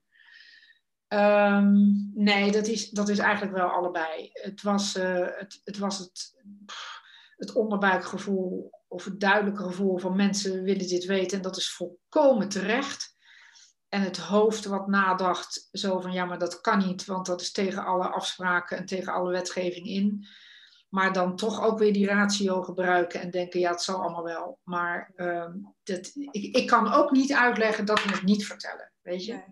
Um, nee, dat is, dat is eigenlijk wel allebei. Het was, uh, het, het, was het, het onderbuikgevoel of het duidelijke gevoel van mensen willen dit weten en dat is volkomen terecht. En het hoofd wat nadacht, zo van ja, maar dat kan niet, want dat is tegen alle afspraken en tegen alle wetgeving in. Maar dan toch ook weer die ratio gebruiken en denken, ja, het zal allemaal wel. Maar uh, dat, ik, ik kan ook niet uitleggen dat we het niet vertellen, weet je.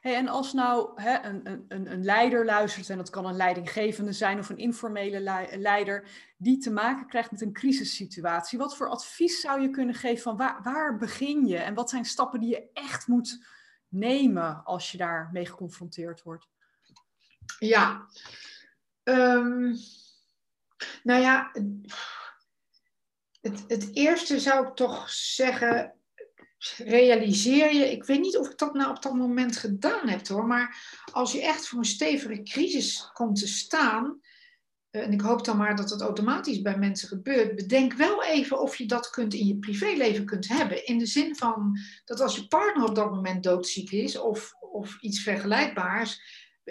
Hey, en als nou hè, een, een, een leider luistert, en dat kan een leidinggevende zijn of een informele leider, die te maken krijgt met een crisissituatie, wat voor advies zou je kunnen geven van waar, waar begin je en wat zijn stappen die je echt moet nemen als je daarmee geconfronteerd wordt? Ja, um, nou ja, het, het eerste zou ik toch zeggen, realiseer je, ik weet niet of ik dat nou op dat moment gedaan heb hoor, maar als je echt voor een stevige crisis komt te staan, en ik hoop dan maar dat het automatisch bij mensen gebeurt, bedenk wel even of je dat kunt in je privéleven kunt hebben. In de zin van dat als je partner op dat moment doodziek is of, of iets vergelijkbaars,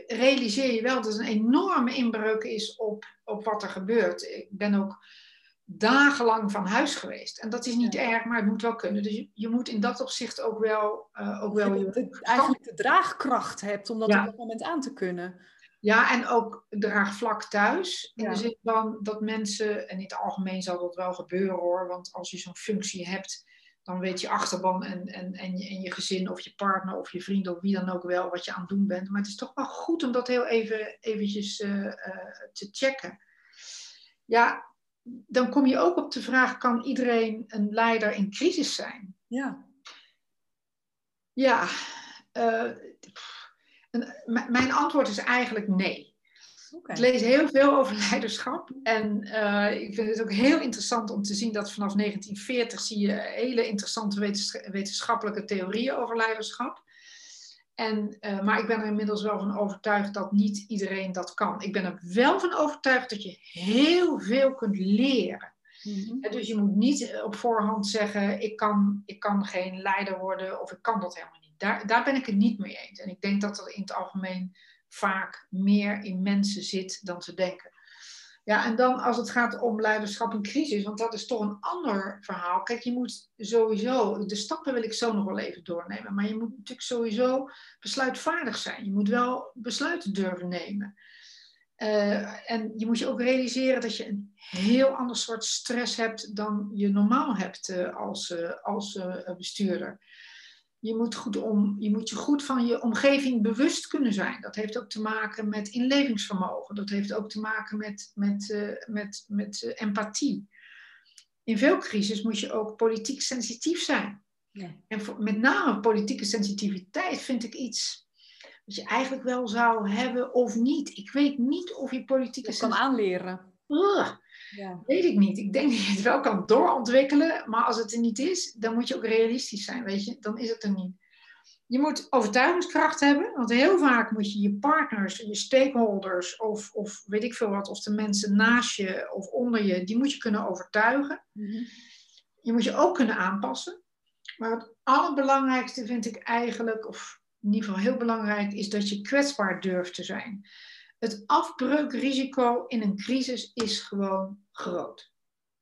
realiseer je wel dat het een enorme inbreuk is op, op wat er gebeurt. Ik ben ook dagenlang van huis geweest. En dat is niet erg, maar het moet wel kunnen. Dus je, je moet in dat opzicht ook wel... Uh, ook wel je, eigenlijk de draagkracht hebt om dat op dat moment aan te kunnen. Ja, en ook draagvlak thuis. In de zin van dat mensen, en in het algemeen zal dat wel gebeuren hoor, want als je zo'n functie hebt, dan weet je achterban en, en, en, je, en je gezin of je partner of je vriend of wie dan ook wel wat je aan het doen bent. Maar het is toch wel goed om dat heel even eventjes uh, uh, te checken. Ja, dan kom je ook op de vraag: kan iedereen een leider in crisis zijn? Ja. Ja. Uh, mijn antwoord is eigenlijk nee. Okay. Ik lees heel veel over leiderschap. En uh, ik vind het ook heel interessant om te zien dat vanaf 1940 zie je hele interessante wetenschappelijke theorieën over leiderschap. En, uh, maar ik ben er inmiddels wel van overtuigd dat niet iedereen dat kan. Ik ben er wel van overtuigd dat je heel veel kunt leren. Mm-hmm. dus je moet niet eh, op voorhand zeggen: ik kan, ik kan geen leider worden of ik kan dat helemaal niet. Daar, daar ben ik het niet mee eens. En ik denk dat er in het algemeen vaak meer in mensen zit dan te denken. Ja, en dan als het gaat om leiderschap in crisis, want dat is toch een ander verhaal. Kijk, je moet sowieso, de stappen wil ik zo nog wel even doornemen, maar je moet natuurlijk sowieso besluitvaardig zijn. Je moet wel besluiten durven nemen. Uh, en je moet je ook realiseren dat je een heel ander soort stress hebt dan je normaal hebt uh, als, uh, als bestuurder je moet, goed om, je moet je goed van je omgeving bewust kunnen zijn. Dat heeft ook te maken met inlevingsvermogen. Dat heeft ook te maken met, met, uh, met, met uh, empathie. In veel crisis moet je ook politiek sensitief zijn. Ja. En voor, met name politieke sensitiviteit vind ik iets wat je eigenlijk wel zou hebben of niet. Ik weet niet of je politieke... Je kan aanleren. Ja. Weet ik niet. Ik denk dat je het wel kan doorontwikkelen, maar als het er niet is, dan moet je ook realistisch zijn, weet je. Dan is het er niet. Je moet overtuigingskracht hebben, want heel vaak moet je je partners, je stakeholders of, of weet ik veel wat, of de mensen naast je of onder je, die moet je kunnen overtuigen. Mhm. Je moet je ook kunnen aanpassen. Maar het allerbelangrijkste vind ik eigenlijk, of in ieder geval heel belangrijk, is dat je kwetsbaar durft te zijn. Het afbreukrisico in een crisis is gewoon groot.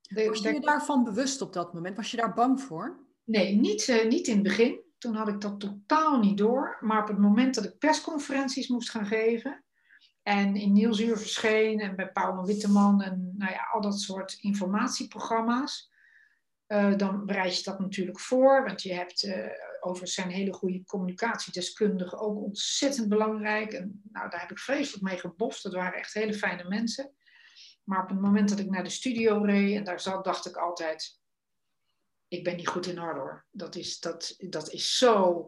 Was je je daarvan bewust op dat moment? Was je daar bang voor? Nee, niet, uh, niet in het begin. Toen had ik dat totaal niet door. Maar op het moment dat ik persconferenties moest gaan geven. En in Nieuwsuur verscheen en bij Paul Witteman en nou ja, al dat soort informatieprogramma's. Uh, dan bereid je dat natuurlijk voor, want je hebt uh, overigens zijn hele goede communicatiedeskundigen ook ontzettend belangrijk. En nou, daar heb ik vreselijk mee geboft. Dat waren echt hele fijne mensen. Maar op het moment dat ik naar de studio reed en daar zat, dacht ik altijd, ik ben niet goed in orde hoor. Dat is, dat, dat is zo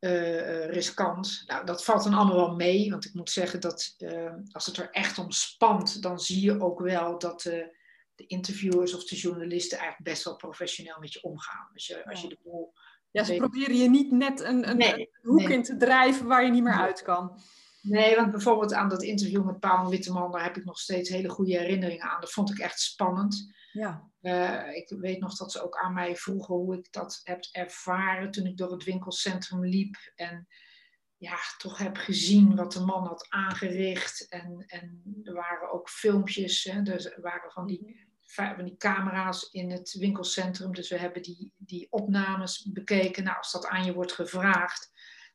uh, riskant. Nou, dat valt dan allemaal wel mee, want ik moet zeggen dat uh, als het er echt om spant, dan zie je ook wel dat uh, de interviewers of de journalisten eigenlijk best wel professioneel met je omgaan. Als je, als je de boel ja, ze proberen je niet net een, een, nee, een hoek in te drijven waar je niet meer uit kan. Nee, want bijvoorbeeld aan dat interview met Paul Witteman, daar heb ik nog steeds hele goede herinneringen aan. Dat vond ik echt spannend. Ja. Uh, ik weet nog dat ze ook aan mij vroegen hoe ik dat heb ervaren toen ik door het winkelcentrum liep. En ja, toch heb gezien wat de man had aangericht. En, en er waren ook filmpjes, hè, er waren van die, van die camera's in het winkelcentrum. Dus we hebben die, die opnames bekeken. Nou, als dat aan je wordt gevraagd,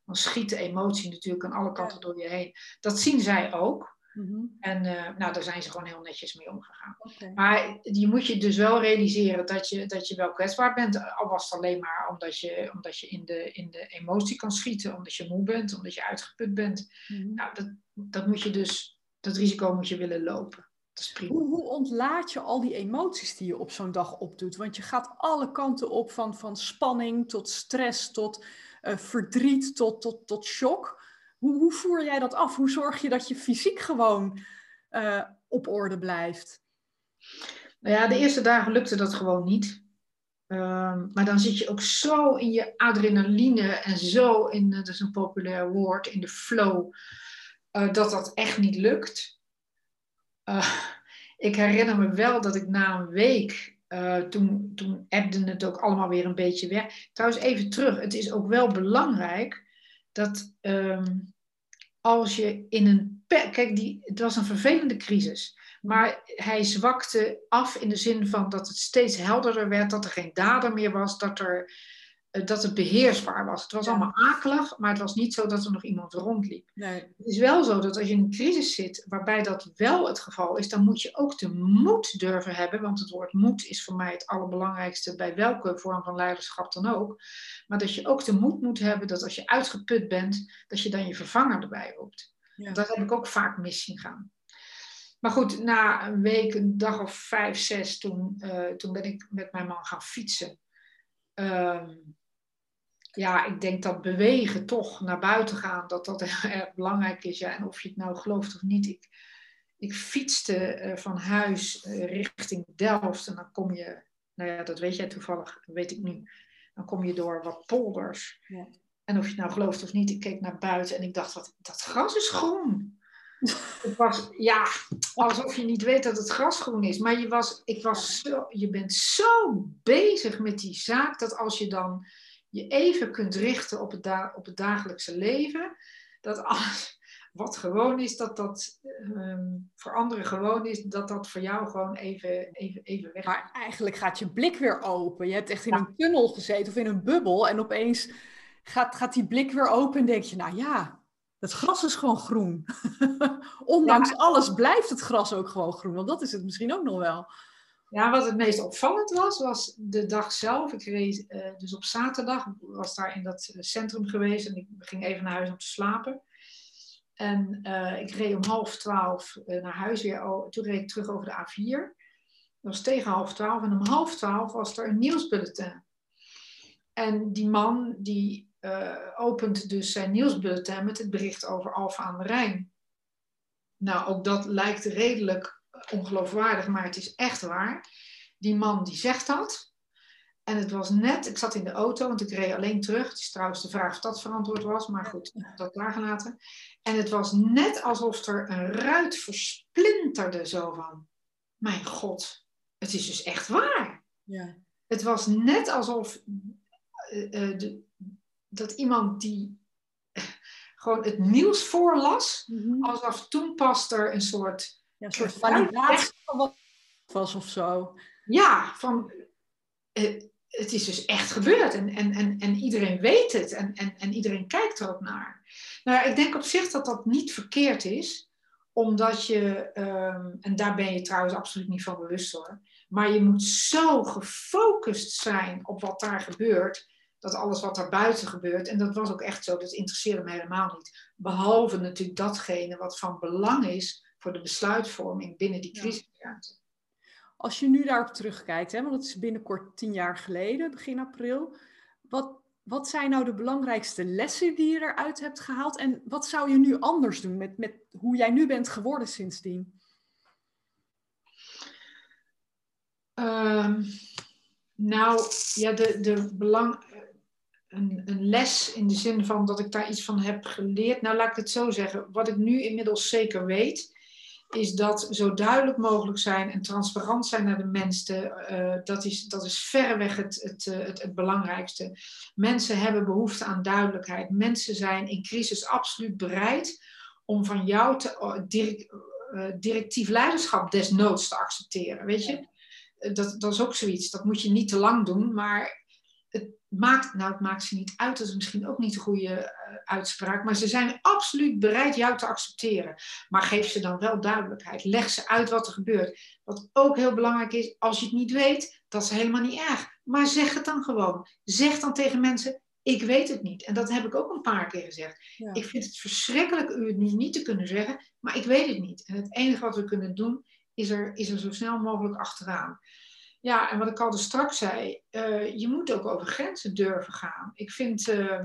dan schiet de emotie natuurlijk aan alle kanten door je heen. Dat zien zij ook. Mhm. En uh, nou, daar zijn ze gewoon heel netjes mee omgegaan. Maar je moet je dus wel realiseren dat je, dat je wel kwetsbaar bent. Al was het alleen maar omdat je, omdat je in, de, in de emotie kan schieten, omdat je moe bent, omdat je uitgeput bent. Mhm. Nou, dat, dat moet je dus, dat risico moet je willen lopen. Hoe, hoe, ontlaat je al die emoties die je op zo'n dag opdoet? Want je gaat alle kanten op, van, van spanning tot stress, tot uh, verdriet, tot, tot, tot shock. Hoe, hoe voer jij dat af? Hoe zorg je dat je fysiek gewoon uh, op orde blijft? Nou ja, de eerste dagen lukte dat gewoon niet. Um, maar dan zit je ook zo in je adrenaline en zo in, dat is een populair woord, in de flow, uh, dat dat echt niet lukt. Uh, ik herinner me wel dat ik na een week, uh, toen, toen ebde het ook allemaal weer een beetje weg. Trouwens, even terug. Het is ook wel belangrijk dat um, als je in een. Kijk, die, het was een vervelende crisis. Maar hij zwakte af in de zin van dat het steeds helderder werd, dat er geen dader meer was, dat, er, eh, dat het beheersbaar was. Het was allemaal akelig, maar het was niet zo dat er nog iemand rondliep. Nee. Het is wel zo dat als je in een crisis zit waarbij dat wel het geval is, dan moet je ook de moed durven hebben, want het woord moed is voor mij het allerbelangrijkste bij welke vorm van leiderschap dan ook. Maar dat je ook de moed moet hebben dat als je uitgeput bent, dat je dan je vervanger erbij roept. Ja. Dat heb ik ook vaak mis zien gaan. Maar goed, na een week, een dag of vijf, zes, toen, uh, toen ben ik met mijn man gaan fietsen. Um, ja, ik denk dat bewegen toch naar buiten gaan, dat dat heel erg belangrijk is. Ja, en of je het nou gelooft of niet. Ik, ik fietste uh, van huis uh, richting Delft en dan kom je, nou ja, dat weet jij toevallig, dat weet ik nu. Dan kom je door wat polders. Ja. En of je het nou gelooft of niet, ik keek naar buiten en ik dacht, wat, dat gras is groen. het was, ja, alsof je niet weet dat het gras groen is. Maar je, was, ik was zo, je bent zo bezig met die zaak dat als je dan je even kunt richten op het, op het dagelijkse leven, dat alles wat gewoon is, dat dat um, voor anderen gewoon is, dat dat voor jou gewoon even, even, even weg Maar eigenlijk gaat je blik weer open. Je hebt echt in een tunnel gezeten of in een bubbel en opeens gaat, gaat die blik weer open en denk je, nou ja, het gras is gewoon groen. Ondanks alles blijft het gras ook gewoon groen, want dat is het misschien ook nog wel. Ja, wat het meest opvallend was, was de dag zelf. Ik reed uh, dus op zaterdag, was daar in dat eh, centrum geweest en ik ging even naar huis om te slapen. En uh, ik reed om half twaalf naar huis weer. Toen reed ik terug over de A4. Dat was tegen half twaalf. En om half twaalf was er een nieuwsbulletin. En die man die opent dus zijn nieuwsbulletin met het bericht over Alfa aan de Rijn. Nou, ook dat lijkt redelijk ongeloofwaardig, maar het is echt waar. Die man die zegt dat. En het was net, ik zat in de auto, want ik reed alleen terug. Het is trouwens de vraag of dat verantwoord was, maar goed, dat daar gelaten. En het was net alsof er een ruit versplinterde zo van, mijn god, het is dus echt waar. Ja. Het was net alsof uh, uh, de, dat iemand die gewoon het nieuws voorlas, mm alsof toen pas er een soort ja, een soort validatie van wat was of zo. Ja, van uh, het is dus echt gebeurd en, en, en, en iedereen weet het en, en, en iedereen kijkt er ook naar. Nou, ik denk op zich dat dat niet verkeerd is, omdat je, um, en daar ben je trouwens absoluut niet van bewust hoor, maar je moet zo gefocust zijn op wat daar gebeurt, dat alles wat daar buiten gebeurt, en dat was ook echt zo, dat interesseerde me helemaal niet. Behalve natuurlijk datgene wat van belang is voor de besluitvorming binnen die crisisruimte. Als je nu daarop terugkijkt, hè, want het is binnenkort tien jaar geleden, begin april. Wat, wat zijn nou de belangrijkste lessen die je eruit hebt gehaald? En wat zou je nu anders doen met, met hoe jij nu bent geworden sindsdien? Um, nou, ja, de, de belang, een, een, les in de zin van dat ik daar iets van heb geleerd. Nou, laat ik het zo zeggen. Wat ik nu inmiddels zeker weet, is dat zo duidelijk mogelijk zijn en transparant zijn naar de mensen. Uh, dat, is, dat is verreweg het, het, eh, het, het, belangrijkste. Mensen hebben behoefte aan duidelijkheid. Mensen zijn in crisis absoluut bereid om van jou te, uh, direct, directief leiderschap desnoods te accepteren. Weet je? Dat, dat is ook zoiets. Dat moet je niet te lang doen, maar maakt, nou, het maakt ze niet uit, dat is misschien ook niet een goede uh, uitspraak, maar ze zijn absoluut bereid jou te accepteren. Maar geef ze dan wel duidelijkheid. Leg ze uit wat er gebeurt. Wat ook heel belangrijk is, als je het niet weet, dat is helemaal niet erg. Maar zeg het dan gewoon. Zeg dan tegen mensen, ik weet het niet. En dat heb ik ook een paar keer gezegd. Ik vind het verschrikkelijk u het nu niet te kunnen zeggen, maar ik weet het niet. En het enige wat we kunnen doen, is er, is er zo snel mogelijk achteraan. Ja, en wat ik al dus straks zei, uh, je moet ook over grenzen durven gaan. Ik vind uh,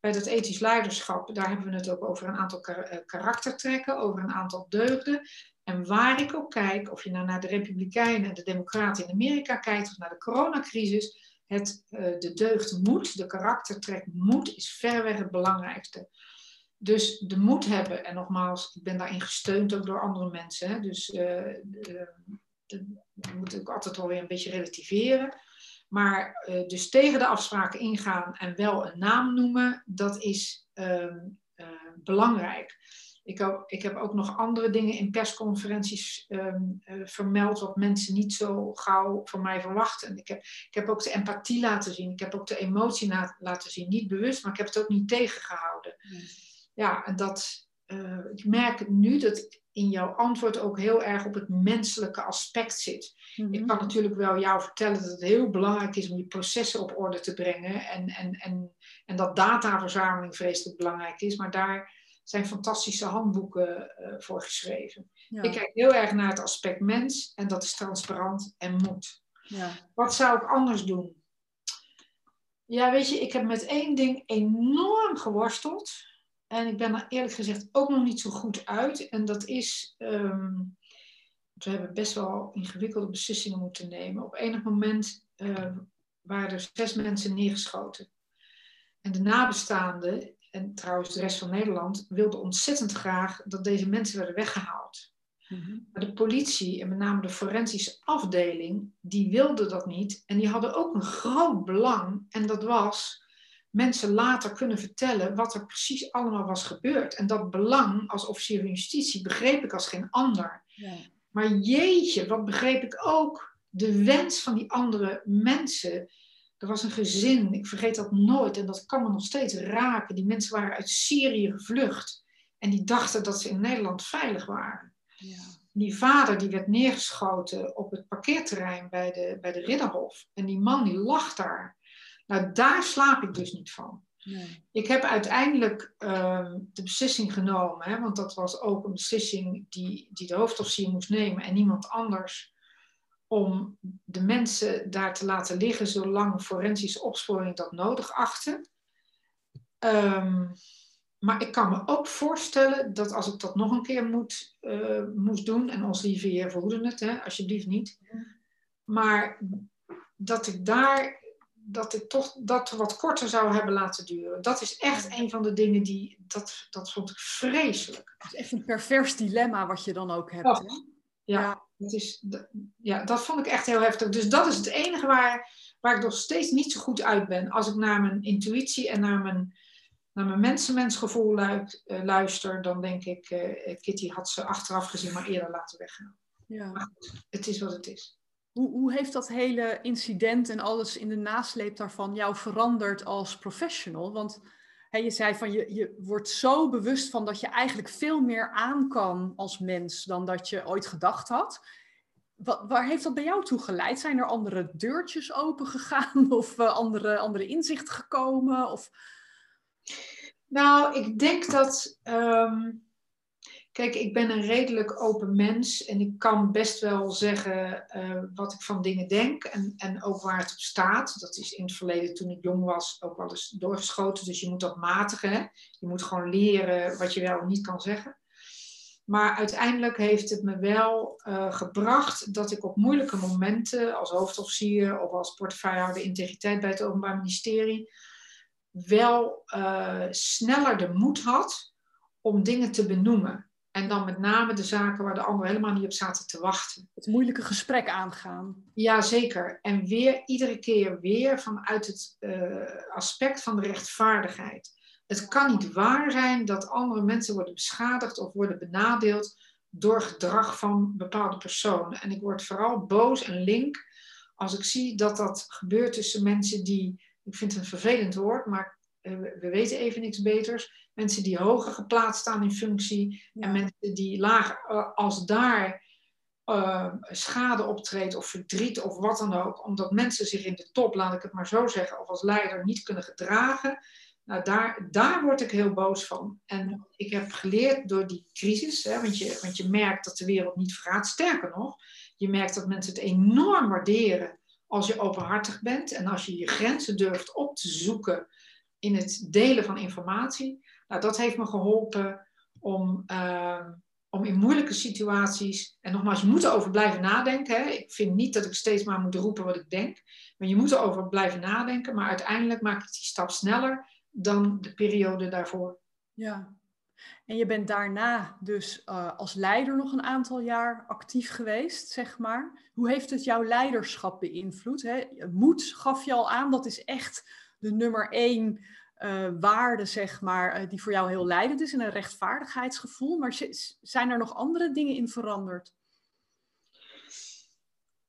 bij dat ethisch leiderschap, daar hebben we het ook over een aantal kar eh, karaktertrekken, over een aantal deugden. En waar ik ook kijk, of je nou naar de Republikeinen en de Democraten in Amerika kijkt, of naar de coronacrisis, het, de deugd moet, de karaktertrek moet, is verreweg het belangrijkste. Dus de moed hebben, en nogmaals, ik ben daarin gesteund ook door andere mensen. Hè, dus moet ook altijd wel weer een beetje relativeren. Maar uh, dus tegen de afspraken ingaan en wel een naam noemen, dat is uh, uh, belangrijk. Ik, ook, ik, heb ook nog andere dingen in persconferenties um, vermeld, wat mensen niet zo gauw van mij verwachten. Ik heb, ik heb ook de empathie laten zien, ik heb ook de emotie laten zien. Niet bewust, maar ik heb het ook niet tegengehouden. Ja, en dat, ik merk nu dat in jouw antwoord ook heel erg op het menselijke aspect zit. Ik mhm. kan natuurlijk wel jou vertellen dat het heel belangrijk is om je processen op orde te brengen en, en, en, en dat dataverzameling vreselijk belangrijk is, maar daar zijn fantastische handboeken uh, voor geschreven. Ik kijk heel erg naar het aspect mens en dat is transparant en moed. Ja. Wat zou ik anders doen? Ja, weet je, ik heb met één ding enorm geworsteld. En ik ben er eerlijk gezegd ook nog niet zo goed uit. En dat is, um, we hebben best wel ingewikkelde beslissingen moeten nemen. Op enig moment uh, waren er zes mensen neergeschoten. En de nabestaanden, en trouwens de rest van Nederland, wilden ontzettend graag dat deze mensen werden weggehaald. Mhm. Maar de politie, en met name de forensische afdeling, die wilden dat niet. En die hadden ook een groot belang. En dat was mensen later kunnen vertellen wat er precies allemaal was gebeurd. En dat belang als officier van justitie begreep ik als geen ander. Ja. Maar jeetje, wat begreep ik ook de wens van die andere mensen. Er was een gezin, ik vergeet dat nooit en dat kan me nog steeds raken. Die mensen waren uit Syrië gevlucht en die dachten dat ze in Nederland veilig waren. Ja. Die vader die werd neergeschoten op het parkeerterrein bij de, bij de Ridderhof. En die man die lag daar. Nou, daar slaap ik dus niet van. Nee. Ik heb uiteindelijk uh, de beslissing genomen, hè, want dat was ook een beslissing die, die de hoofdofficier moest nemen en niemand anders, om de mensen daar te laten liggen zolang forensische opsporing dat nodig achtte. Um, maar ik kan me ook voorstellen dat als ik dat nog een keer moet, uh, moest doen, en ons lieve heer verhoeden het, hè, alsjeblieft niet, maar dat ik daar dat ik toch dat wat korter zou hebben laten duren. Dat is echt een van de dingen die, dat, dat vond ik vreselijk. Het is echt een pervers dilemma wat je dan ook hebt. Oh, ja, ja. Dat is, ja, dat vond ik echt heel heftig. Dus dat is het enige waar, waar ik nog steeds niet zo goed uit ben. Als ik naar mijn intuïtie en naar mijn, naar mijn mensenmensgevoel uh, luister, dan denk ik, uh, Kitty had ze achteraf gezien maar eerder laten weggaan. Ja. Maar het is wat het is. Hoe, hoe heeft dat hele incident en alles in de nasleep daarvan jou veranderd als professional? Want je zei van je, je wordt zo bewust van dat je eigenlijk veel meer aan kan als mens dan dat je ooit gedacht had. Wat, waar heeft dat bij jou toe geleid? Zijn er andere deurtjes open gegaan of uh, andere, andere inzichten gekomen? Of... Nou, ik denk dat. Um Kijk, ik ben een redelijk open mens en ik kan best wel zeggen uh, wat ik van dingen denk en, en ook waar het op staat. Dat is in het verleden, toen ik jong was, ook wel eens doorgeschoten. Dus je moet dat matigen. Je moet gewoon leren wat je wel en niet kan zeggen. Maar uiteindelijk heeft het me wel uh, gebracht dat ik op moeilijke momenten als hoofdofficier of als portefeuillehouder integriteit bij het Openbaar Ministerie wel uh, sneller de moed had om dingen te benoemen. En dan met name de zaken waar de anderen helemaal niet op zaten te wachten. Het moeilijke gesprek aangaan. Ja, zeker. En weer, iedere keer weer vanuit het uh, aspect van de rechtvaardigheid. Het kan niet waar zijn dat andere mensen worden beschadigd of worden benadeeld door gedrag van bepaalde personen. En ik word vooral boos en link als ik zie dat dat gebeurt tussen mensen die, ik vind het een vervelend woord, maar uh, we weten even niks beters mensen die hoger geplaatst staan in functie en mensen die lager, eh, als daar uh, schade optreedt of verdriet of wat dan ook, omdat mensen zich in de top, laat ik het maar zo zeggen, of als leider niet kunnen gedragen, nou, daar, daar word ik heel boos van. En ik heb geleerd door die crisis, hè, want, je, want je merkt dat de wereld niet vergaat. Sterker nog, je merkt dat mensen het enorm waarderen als je openhartig bent en als je je grenzen durft op te zoeken in het delen van informatie. Nou, dat heeft me geholpen om, ehm, om in moeilijke situaties, en nogmaals, je moet erover blijven nadenken. Hè? Ik vind niet dat ik steeds maar moet roepen wat ik denk, maar je moet erover blijven nadenken. Maar uiteindelijk maak ik die stap sneller dan de periode daarvoor. Ja, en je bent daarna dus uh, als leider nog een aantal jaar actief geweest, zeg maar. Hoe heeft het jouw leiderschap beïnvloed? Hè? Moed gaf je al aan, dat is echt de nummer één uh, waarde, zeg maar, uh, die voor jou heel leidend is en een rechtvaardigheidsgevoel. Maar zijn er nog andere dingen in veranderd?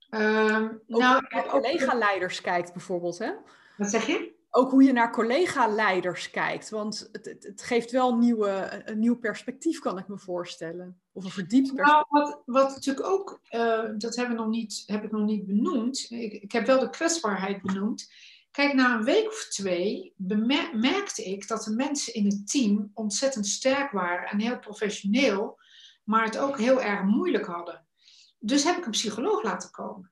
Um, ook nou, hoe je naar collega-leiders kijkt bijvoorbeeld, hè? Wat zeg je? Ook hoe je naar collega-leiders kijkt, want het, het, het, geeft wel nieuwe, een nieuw perspectief, kan ik me voorstellen. Of een verdiept perspectief. Nou, wat, wat natuurlijk ook, uh, dat hebben we nog niet, heb ik nog niet benoemd. Ik, ik heb wel de kwetsbaarheid benoemd Kijk, na een week of twee merkte ik dat de mensen in het team ontzettend sterk waren en heel professioneel, maar het ook heel erg moeilijk hadden. Dus heb ik een psycholoog laten komen.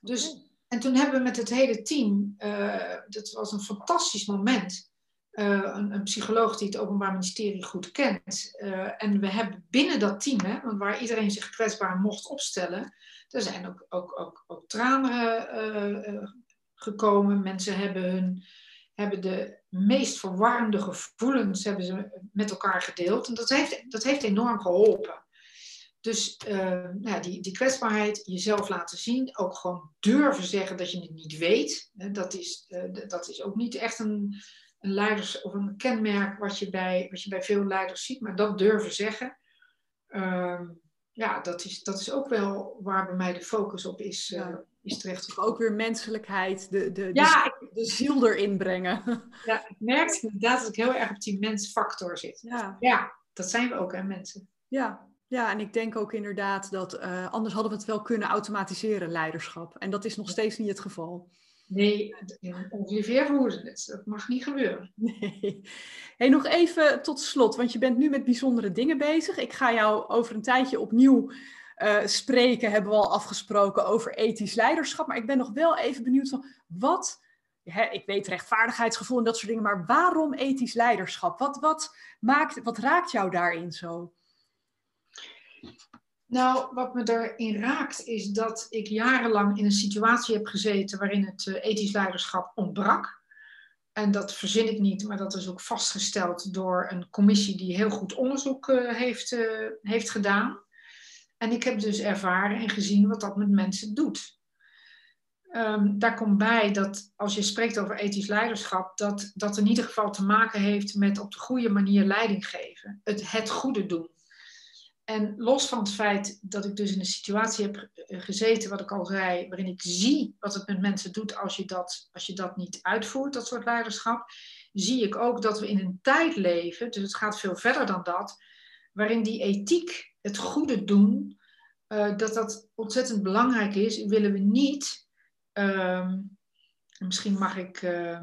Dus, en toen hebben we met het hele team, uh, dat was een fantastisch moment, uh, een, een, psycholoog die het Openbaar Ministerie goed kent. Uh, en we hebben binnen dat team, hè, want waar iedereen zich kwetsbaar mocht opstellen, er zijn ook, ook, ook, ook tranen gekomen. Mensen hebben, hun, hebben de meest verwarmde gevoelens hebben ze met elkaar gedeeld. En dat heeft, dat heeft enorm geholpen. Dus uh, die, die kwetsbaarheid, jezelf laten zien, ook gewoon durven zeggen dat je het niet weet. Dat is, uh, dat is ook niet echt een, een leiders of een kenmerk wat je, bij, wat je bij veel leiders ziet, maar dat durven zeggen. Uh, ja, dat is, dat is ook wel waar bij mij de focus op is, uh, is terecht. Ook weer menselijkheid, de, de, ja, de, de, ziel erin brengen. Ja, ik merk inderdaad dat ik heel erg op die mensfactor zit. Ja, ja dat zijn we ook, hè, mensen. Ja, ja, en ik denk ook inderdaad dat uh, anders hadden we het wel kunnen automatiseren, leiderschap. En dat is nog steeds niet het geval. Nee, ongeveer voeren het. Dat mag niet gebeuren. Nee. Hey, nog even tot slot, want je bent nu met bijzondere dingen bezig. Ik ga jou over een tijdje opnieuw uh, spreken, hebben we al afgesproken over ethisch leiderschap. Maar ik ben nog wel even benieuwd van wat, hè, ik weet rechtvaardigheidsgevoel en dat soort dingen, maar waarom ethisch leiderschap? Wat, wat, maakt, wat raakt jou daarin zo? Nou, wat me erin raakt is dat ik jarenlang in een situatie heb gezeten waarin het uh, ethisch leiderschap ontbrak. En dat verzin ik niet, maar dat is ook vastgesteld door een commissie die heel goed onderzoek uh, heeft, heeft gedaan. En ik heb dus ervaren en gezien wat dat met mensen doet. Um, daar komt bij dat als je spreekt over ethisch leiderschap, dat dat in ieder geval te maken heeft met op de goede manier leiding geven. Het, het goede doen. En los van het feit dat ik dus in een situatie heb gezeten, wat ik al zei, waarin ik zie wat het met mensen doet als je dat, als je dat niet uitvoert, dat soort leiderschap, zie ik ook dat we in een tijd leven, dus het gaat veel verder dan dat, waarin die ethiek, het goede doen, uh, dat dat ontzettend belangrijk is. Willen we niet, uh, misschien mag ik uh,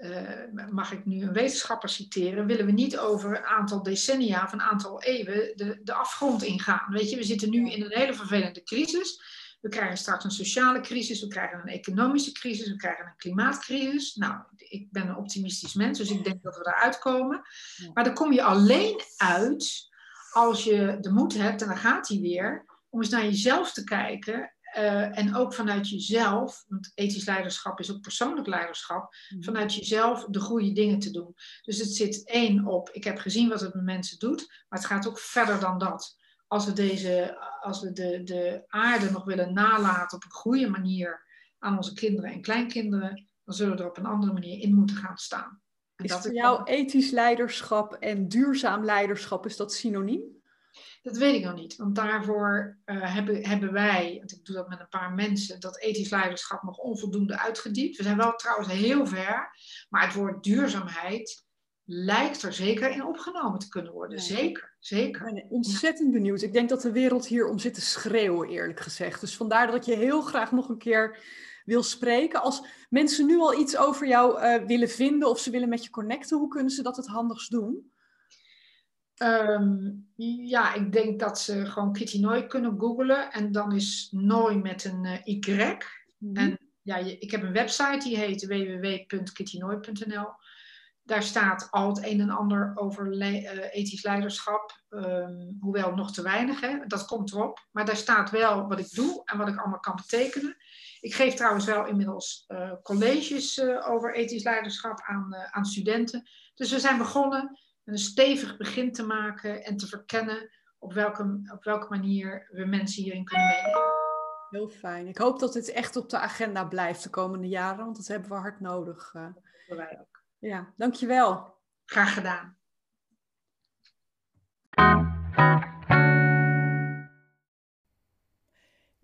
eh, mag ik nu een wetenschapper citeren, willen we niet over een aantal decennia of een aantal eeuwen de, de afgrond ingaan. Weet je, we zitten nu in een hele vervelende crisis. We krijgen straks een sociale crisis, we krijgen een economische crisis, we krijgen een klimaatcrisis. Nou, ik ben een optimistisch mens, dus ik denk dat we eruit komen. Maar dan kom je alleen uit als je de moed hebt, en dan gaat hij weer, om eens naar jezelf te kijken uh, en ook vanuit jezelf, want ethisch leiderschap is ook persoonlijk leiderschap, mhm. vanuit jezelf de goede dingen te doen. Dus het zit één op, ik heb gezien wat het met mensen doet, maar het gaat ook verder dan dat. Als we, deze, als we de, de aarde nog willen nalaten op een goede manier aan onze kinderen en kleinkinderen, dan zullen we er op een andere manier in moeten gaan staan. En is voor jou ethisch leiderschap en duurzaam leiderschap, is dat synoniem? Dat weet ik nog niet, want daarvoor uh, hebben, hebben wij, want ik doe dat met een paar mensen, dat ethisch leiderschap nog onvoldoende uitgediept. We zijn wel trouwens heel ver, maar het woord duurzaamheid lijkt er zeker in opgenomen te kunnen worden. Zeker, zeker. Ik ben ontzettend benieuwd. Ik denk dat de wereld hier om zit te schreeuwen, eerlijk gezegd. Dus vandaar dat ik je heel graag nog een keer wil spreken. Als mensen nu al iets over jou uh, willen vinden of ze willen met je connecten, hoe kunnen ze dat het handigst doen? Um, ja, ik denk dat ze gewoon Kitty Nooi kunnen googlen. En dan is Nooi met een uh, Y. Mm En ja, ik heb een website die heet www.kittynooi.nl. Daar staat al het een en ander over le uh, ethisch leiderschap. Um, hoewel nog te weinig, hè? dat komt erop. Maar daar staat wel wat ik doe en wat ik allemaal kan betekenen. Ik geef trouwens wel inmiddels uh, colleges over ethisch leiderschap aan, aan studenten. Dus we zijn begonnen een stevig begin te maken en te verkennen op welke, op welke manier we mensen hierin kunnen meenemen. Heel fijn. Ik hoop dat dit echt op de agenda blijft de komende jaren, want dat hebben we hard nodig. Dat wij ook. Ja, dankjewel. Graag gedaan.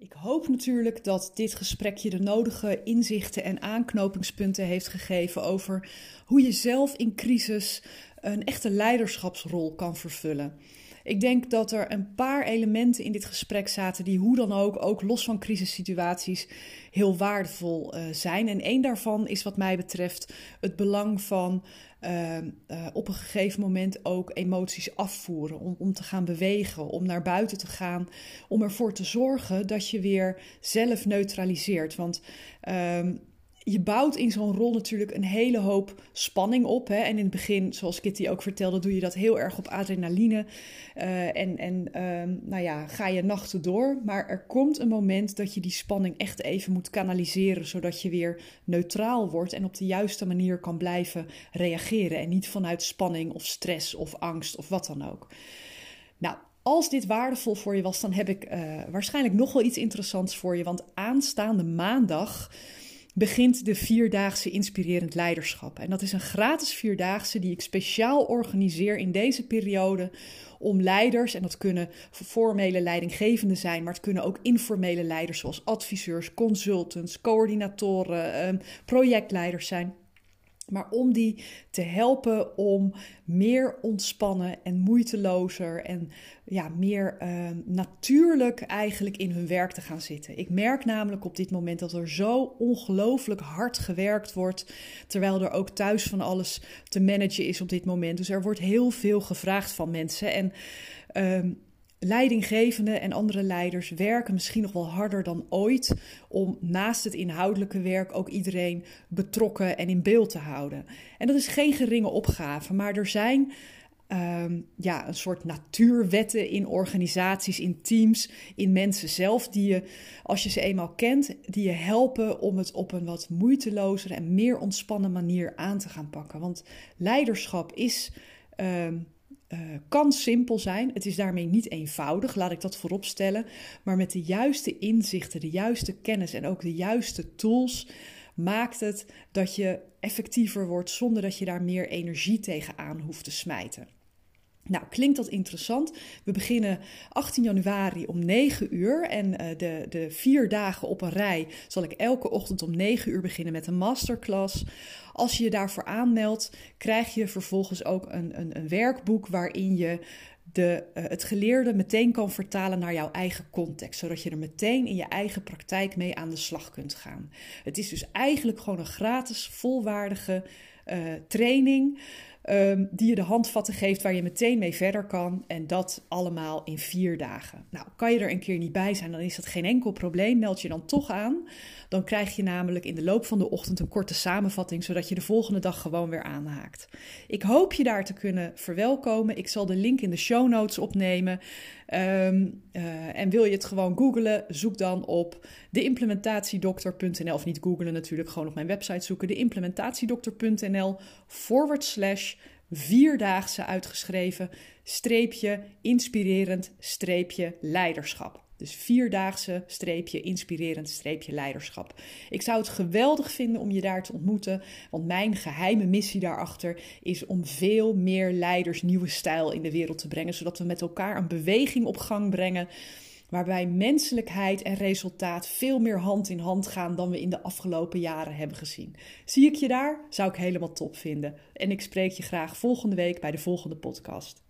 Ik hoop natuurlijk dat dit gesprek je de nodige inzichten en aanknopingspunten heeft gegeven over hoe je zelf in crisis een echte leiderschapsrol kan vervullen. Ik denk dat er een paar elementen in dit gesprek zaten die hoe dan ook, ook los van crisissituaties, heel waardevol uh, zijn. En één daarvan is wat mij betreft het belang van uh, uh, op een gegeven moment ook emoties afvoeren. Om, om te gaan bewegen, om naar buiten te gaan. Om ervoor te zorgen dat je weer zelf neutraliseert. Want ehm, je bouwt in zo'n rol natuurlijk een hele hoop spanning op. Hè? En in het begin, zoals Kitty ook vertelde, doe je dat heel erg op adrenaline. Uh, en en um, nou ja, ga je nachten door. Maar er komt een moment dat je die spanning echt even moet kanaliseren. Zodat je weer neutraal wordt en op de juiste manier kan blijven reageren. En niet vanuit spanning of stress of angst of wat dan ook. Nou, als dit waardevol voor je was, dan heb ik uh, waarschijnlijk nog wel iets interessants voor je. Want aanstaande maandag begint de vierdaagse inspirerend leiderschap. En dat is een gratis vierdaagse die ik speciaal organiseer in deze periode om leiders, en dat kunnen formele leidinggevenden zijn, maar het kunnen ook informele leiders zoals adviseurs, consultants, coördinatoren, ehm, projectleiders zijn maar om die te helpen om meer ontspannen en moeitelozer en ja, meer uh, natuurlijk eigenlijk in hun werk te gaan zitten. Ik merk namelijk op dit moment dat er zo ongelooflijk hard gewerkt wordt, terwijl er ook thuis van alles te managen is op dit moment. Dus er wordt heel veel gevraagd van mensen. En uh, leidinggevenden en andere leiders werken misschien nog wel harder dan ooit om naast het inhoudelijke werk ook iedereen betrokken en in beeld te houden. En dat is geen geringe opgave, maar er zijn um, ja, een soort natuurwetten in organisaties, in teams, in mensen zelf, die je, als je ze eenmaal kent, die je helpen om het op een wat moeitelozere en meer ontspannen manier aan te gaan pakken. Want leiderschap is. Um, uh, kan simpel zijn. Het is daarmee niet eenvoudig, laat ik dat voorop stellen. Maar met de juiste inzichten, de juiste kennis en ook de juiste tools maakt het dat je effectiever wordt zonder dat je daar meer energie tegenaan hoeft te smijten. Nou, klinkt dat interessant? We beginnen 18 januari om 9 uur en uh, de, de vier dagen op een rij zal ik elke ochtend om 9 uur beginnen met een masterclass. Als je je daarvoor aanmeldt, krijg je vervolgens ook een, een, een werkboek waarin je de, uh, het geleerde meteen kan vertalen naar jouw eigen context, zodat je er meteen in je eigen praktijk mee aan de slag kunt gaan. Het is dus eigenlijk gewoon een gratis, volwaardige training. Ehm, die je de handvatten geeft waar je meteen mee verder kan. En dat allemaal in vier dagen. Nou, kan je er een keer niet bij zijn, dan is dat geen enkel probleem. Meld je dan toch aan. Dan krijg je namelijk in de loop van de ochtend een korte samenvatting, zodat je de volgende dag gewoon weer aanhaakt. Ik hoop je daar te kunnen verwelkomen. Ik zal de link in de show notes opnemen. Ehm, eh, en wil je het gewoon googlen, zoek dan op deimplementatiedokter.nl. Of niet googlen natuurlijk, gewoon op mijn website zoeken. Deimplementatiedokter.nl forward slash vierdaagse uitgeschreven, streepje inspirerend, streepje leiderschap. Dus vierdaagse streepje inspirerend streepje leiderschap. Ik zou het geweldig vinden om je daar te ontmoeten, want mijn geheime missie daarachter is om veel meer leiders nieuwe stijl in de wereld te brengen, zodat we met elkaar een beweging op gang brengen waarbij menselijkheid en resultaat veel meer hand in hand gaan dan we in de afgelopen jaren hebben gezien. Zie ik je daar? Zou ik helemaal top vinden. En ik spreek je graag volgende week bij de volgende podcast.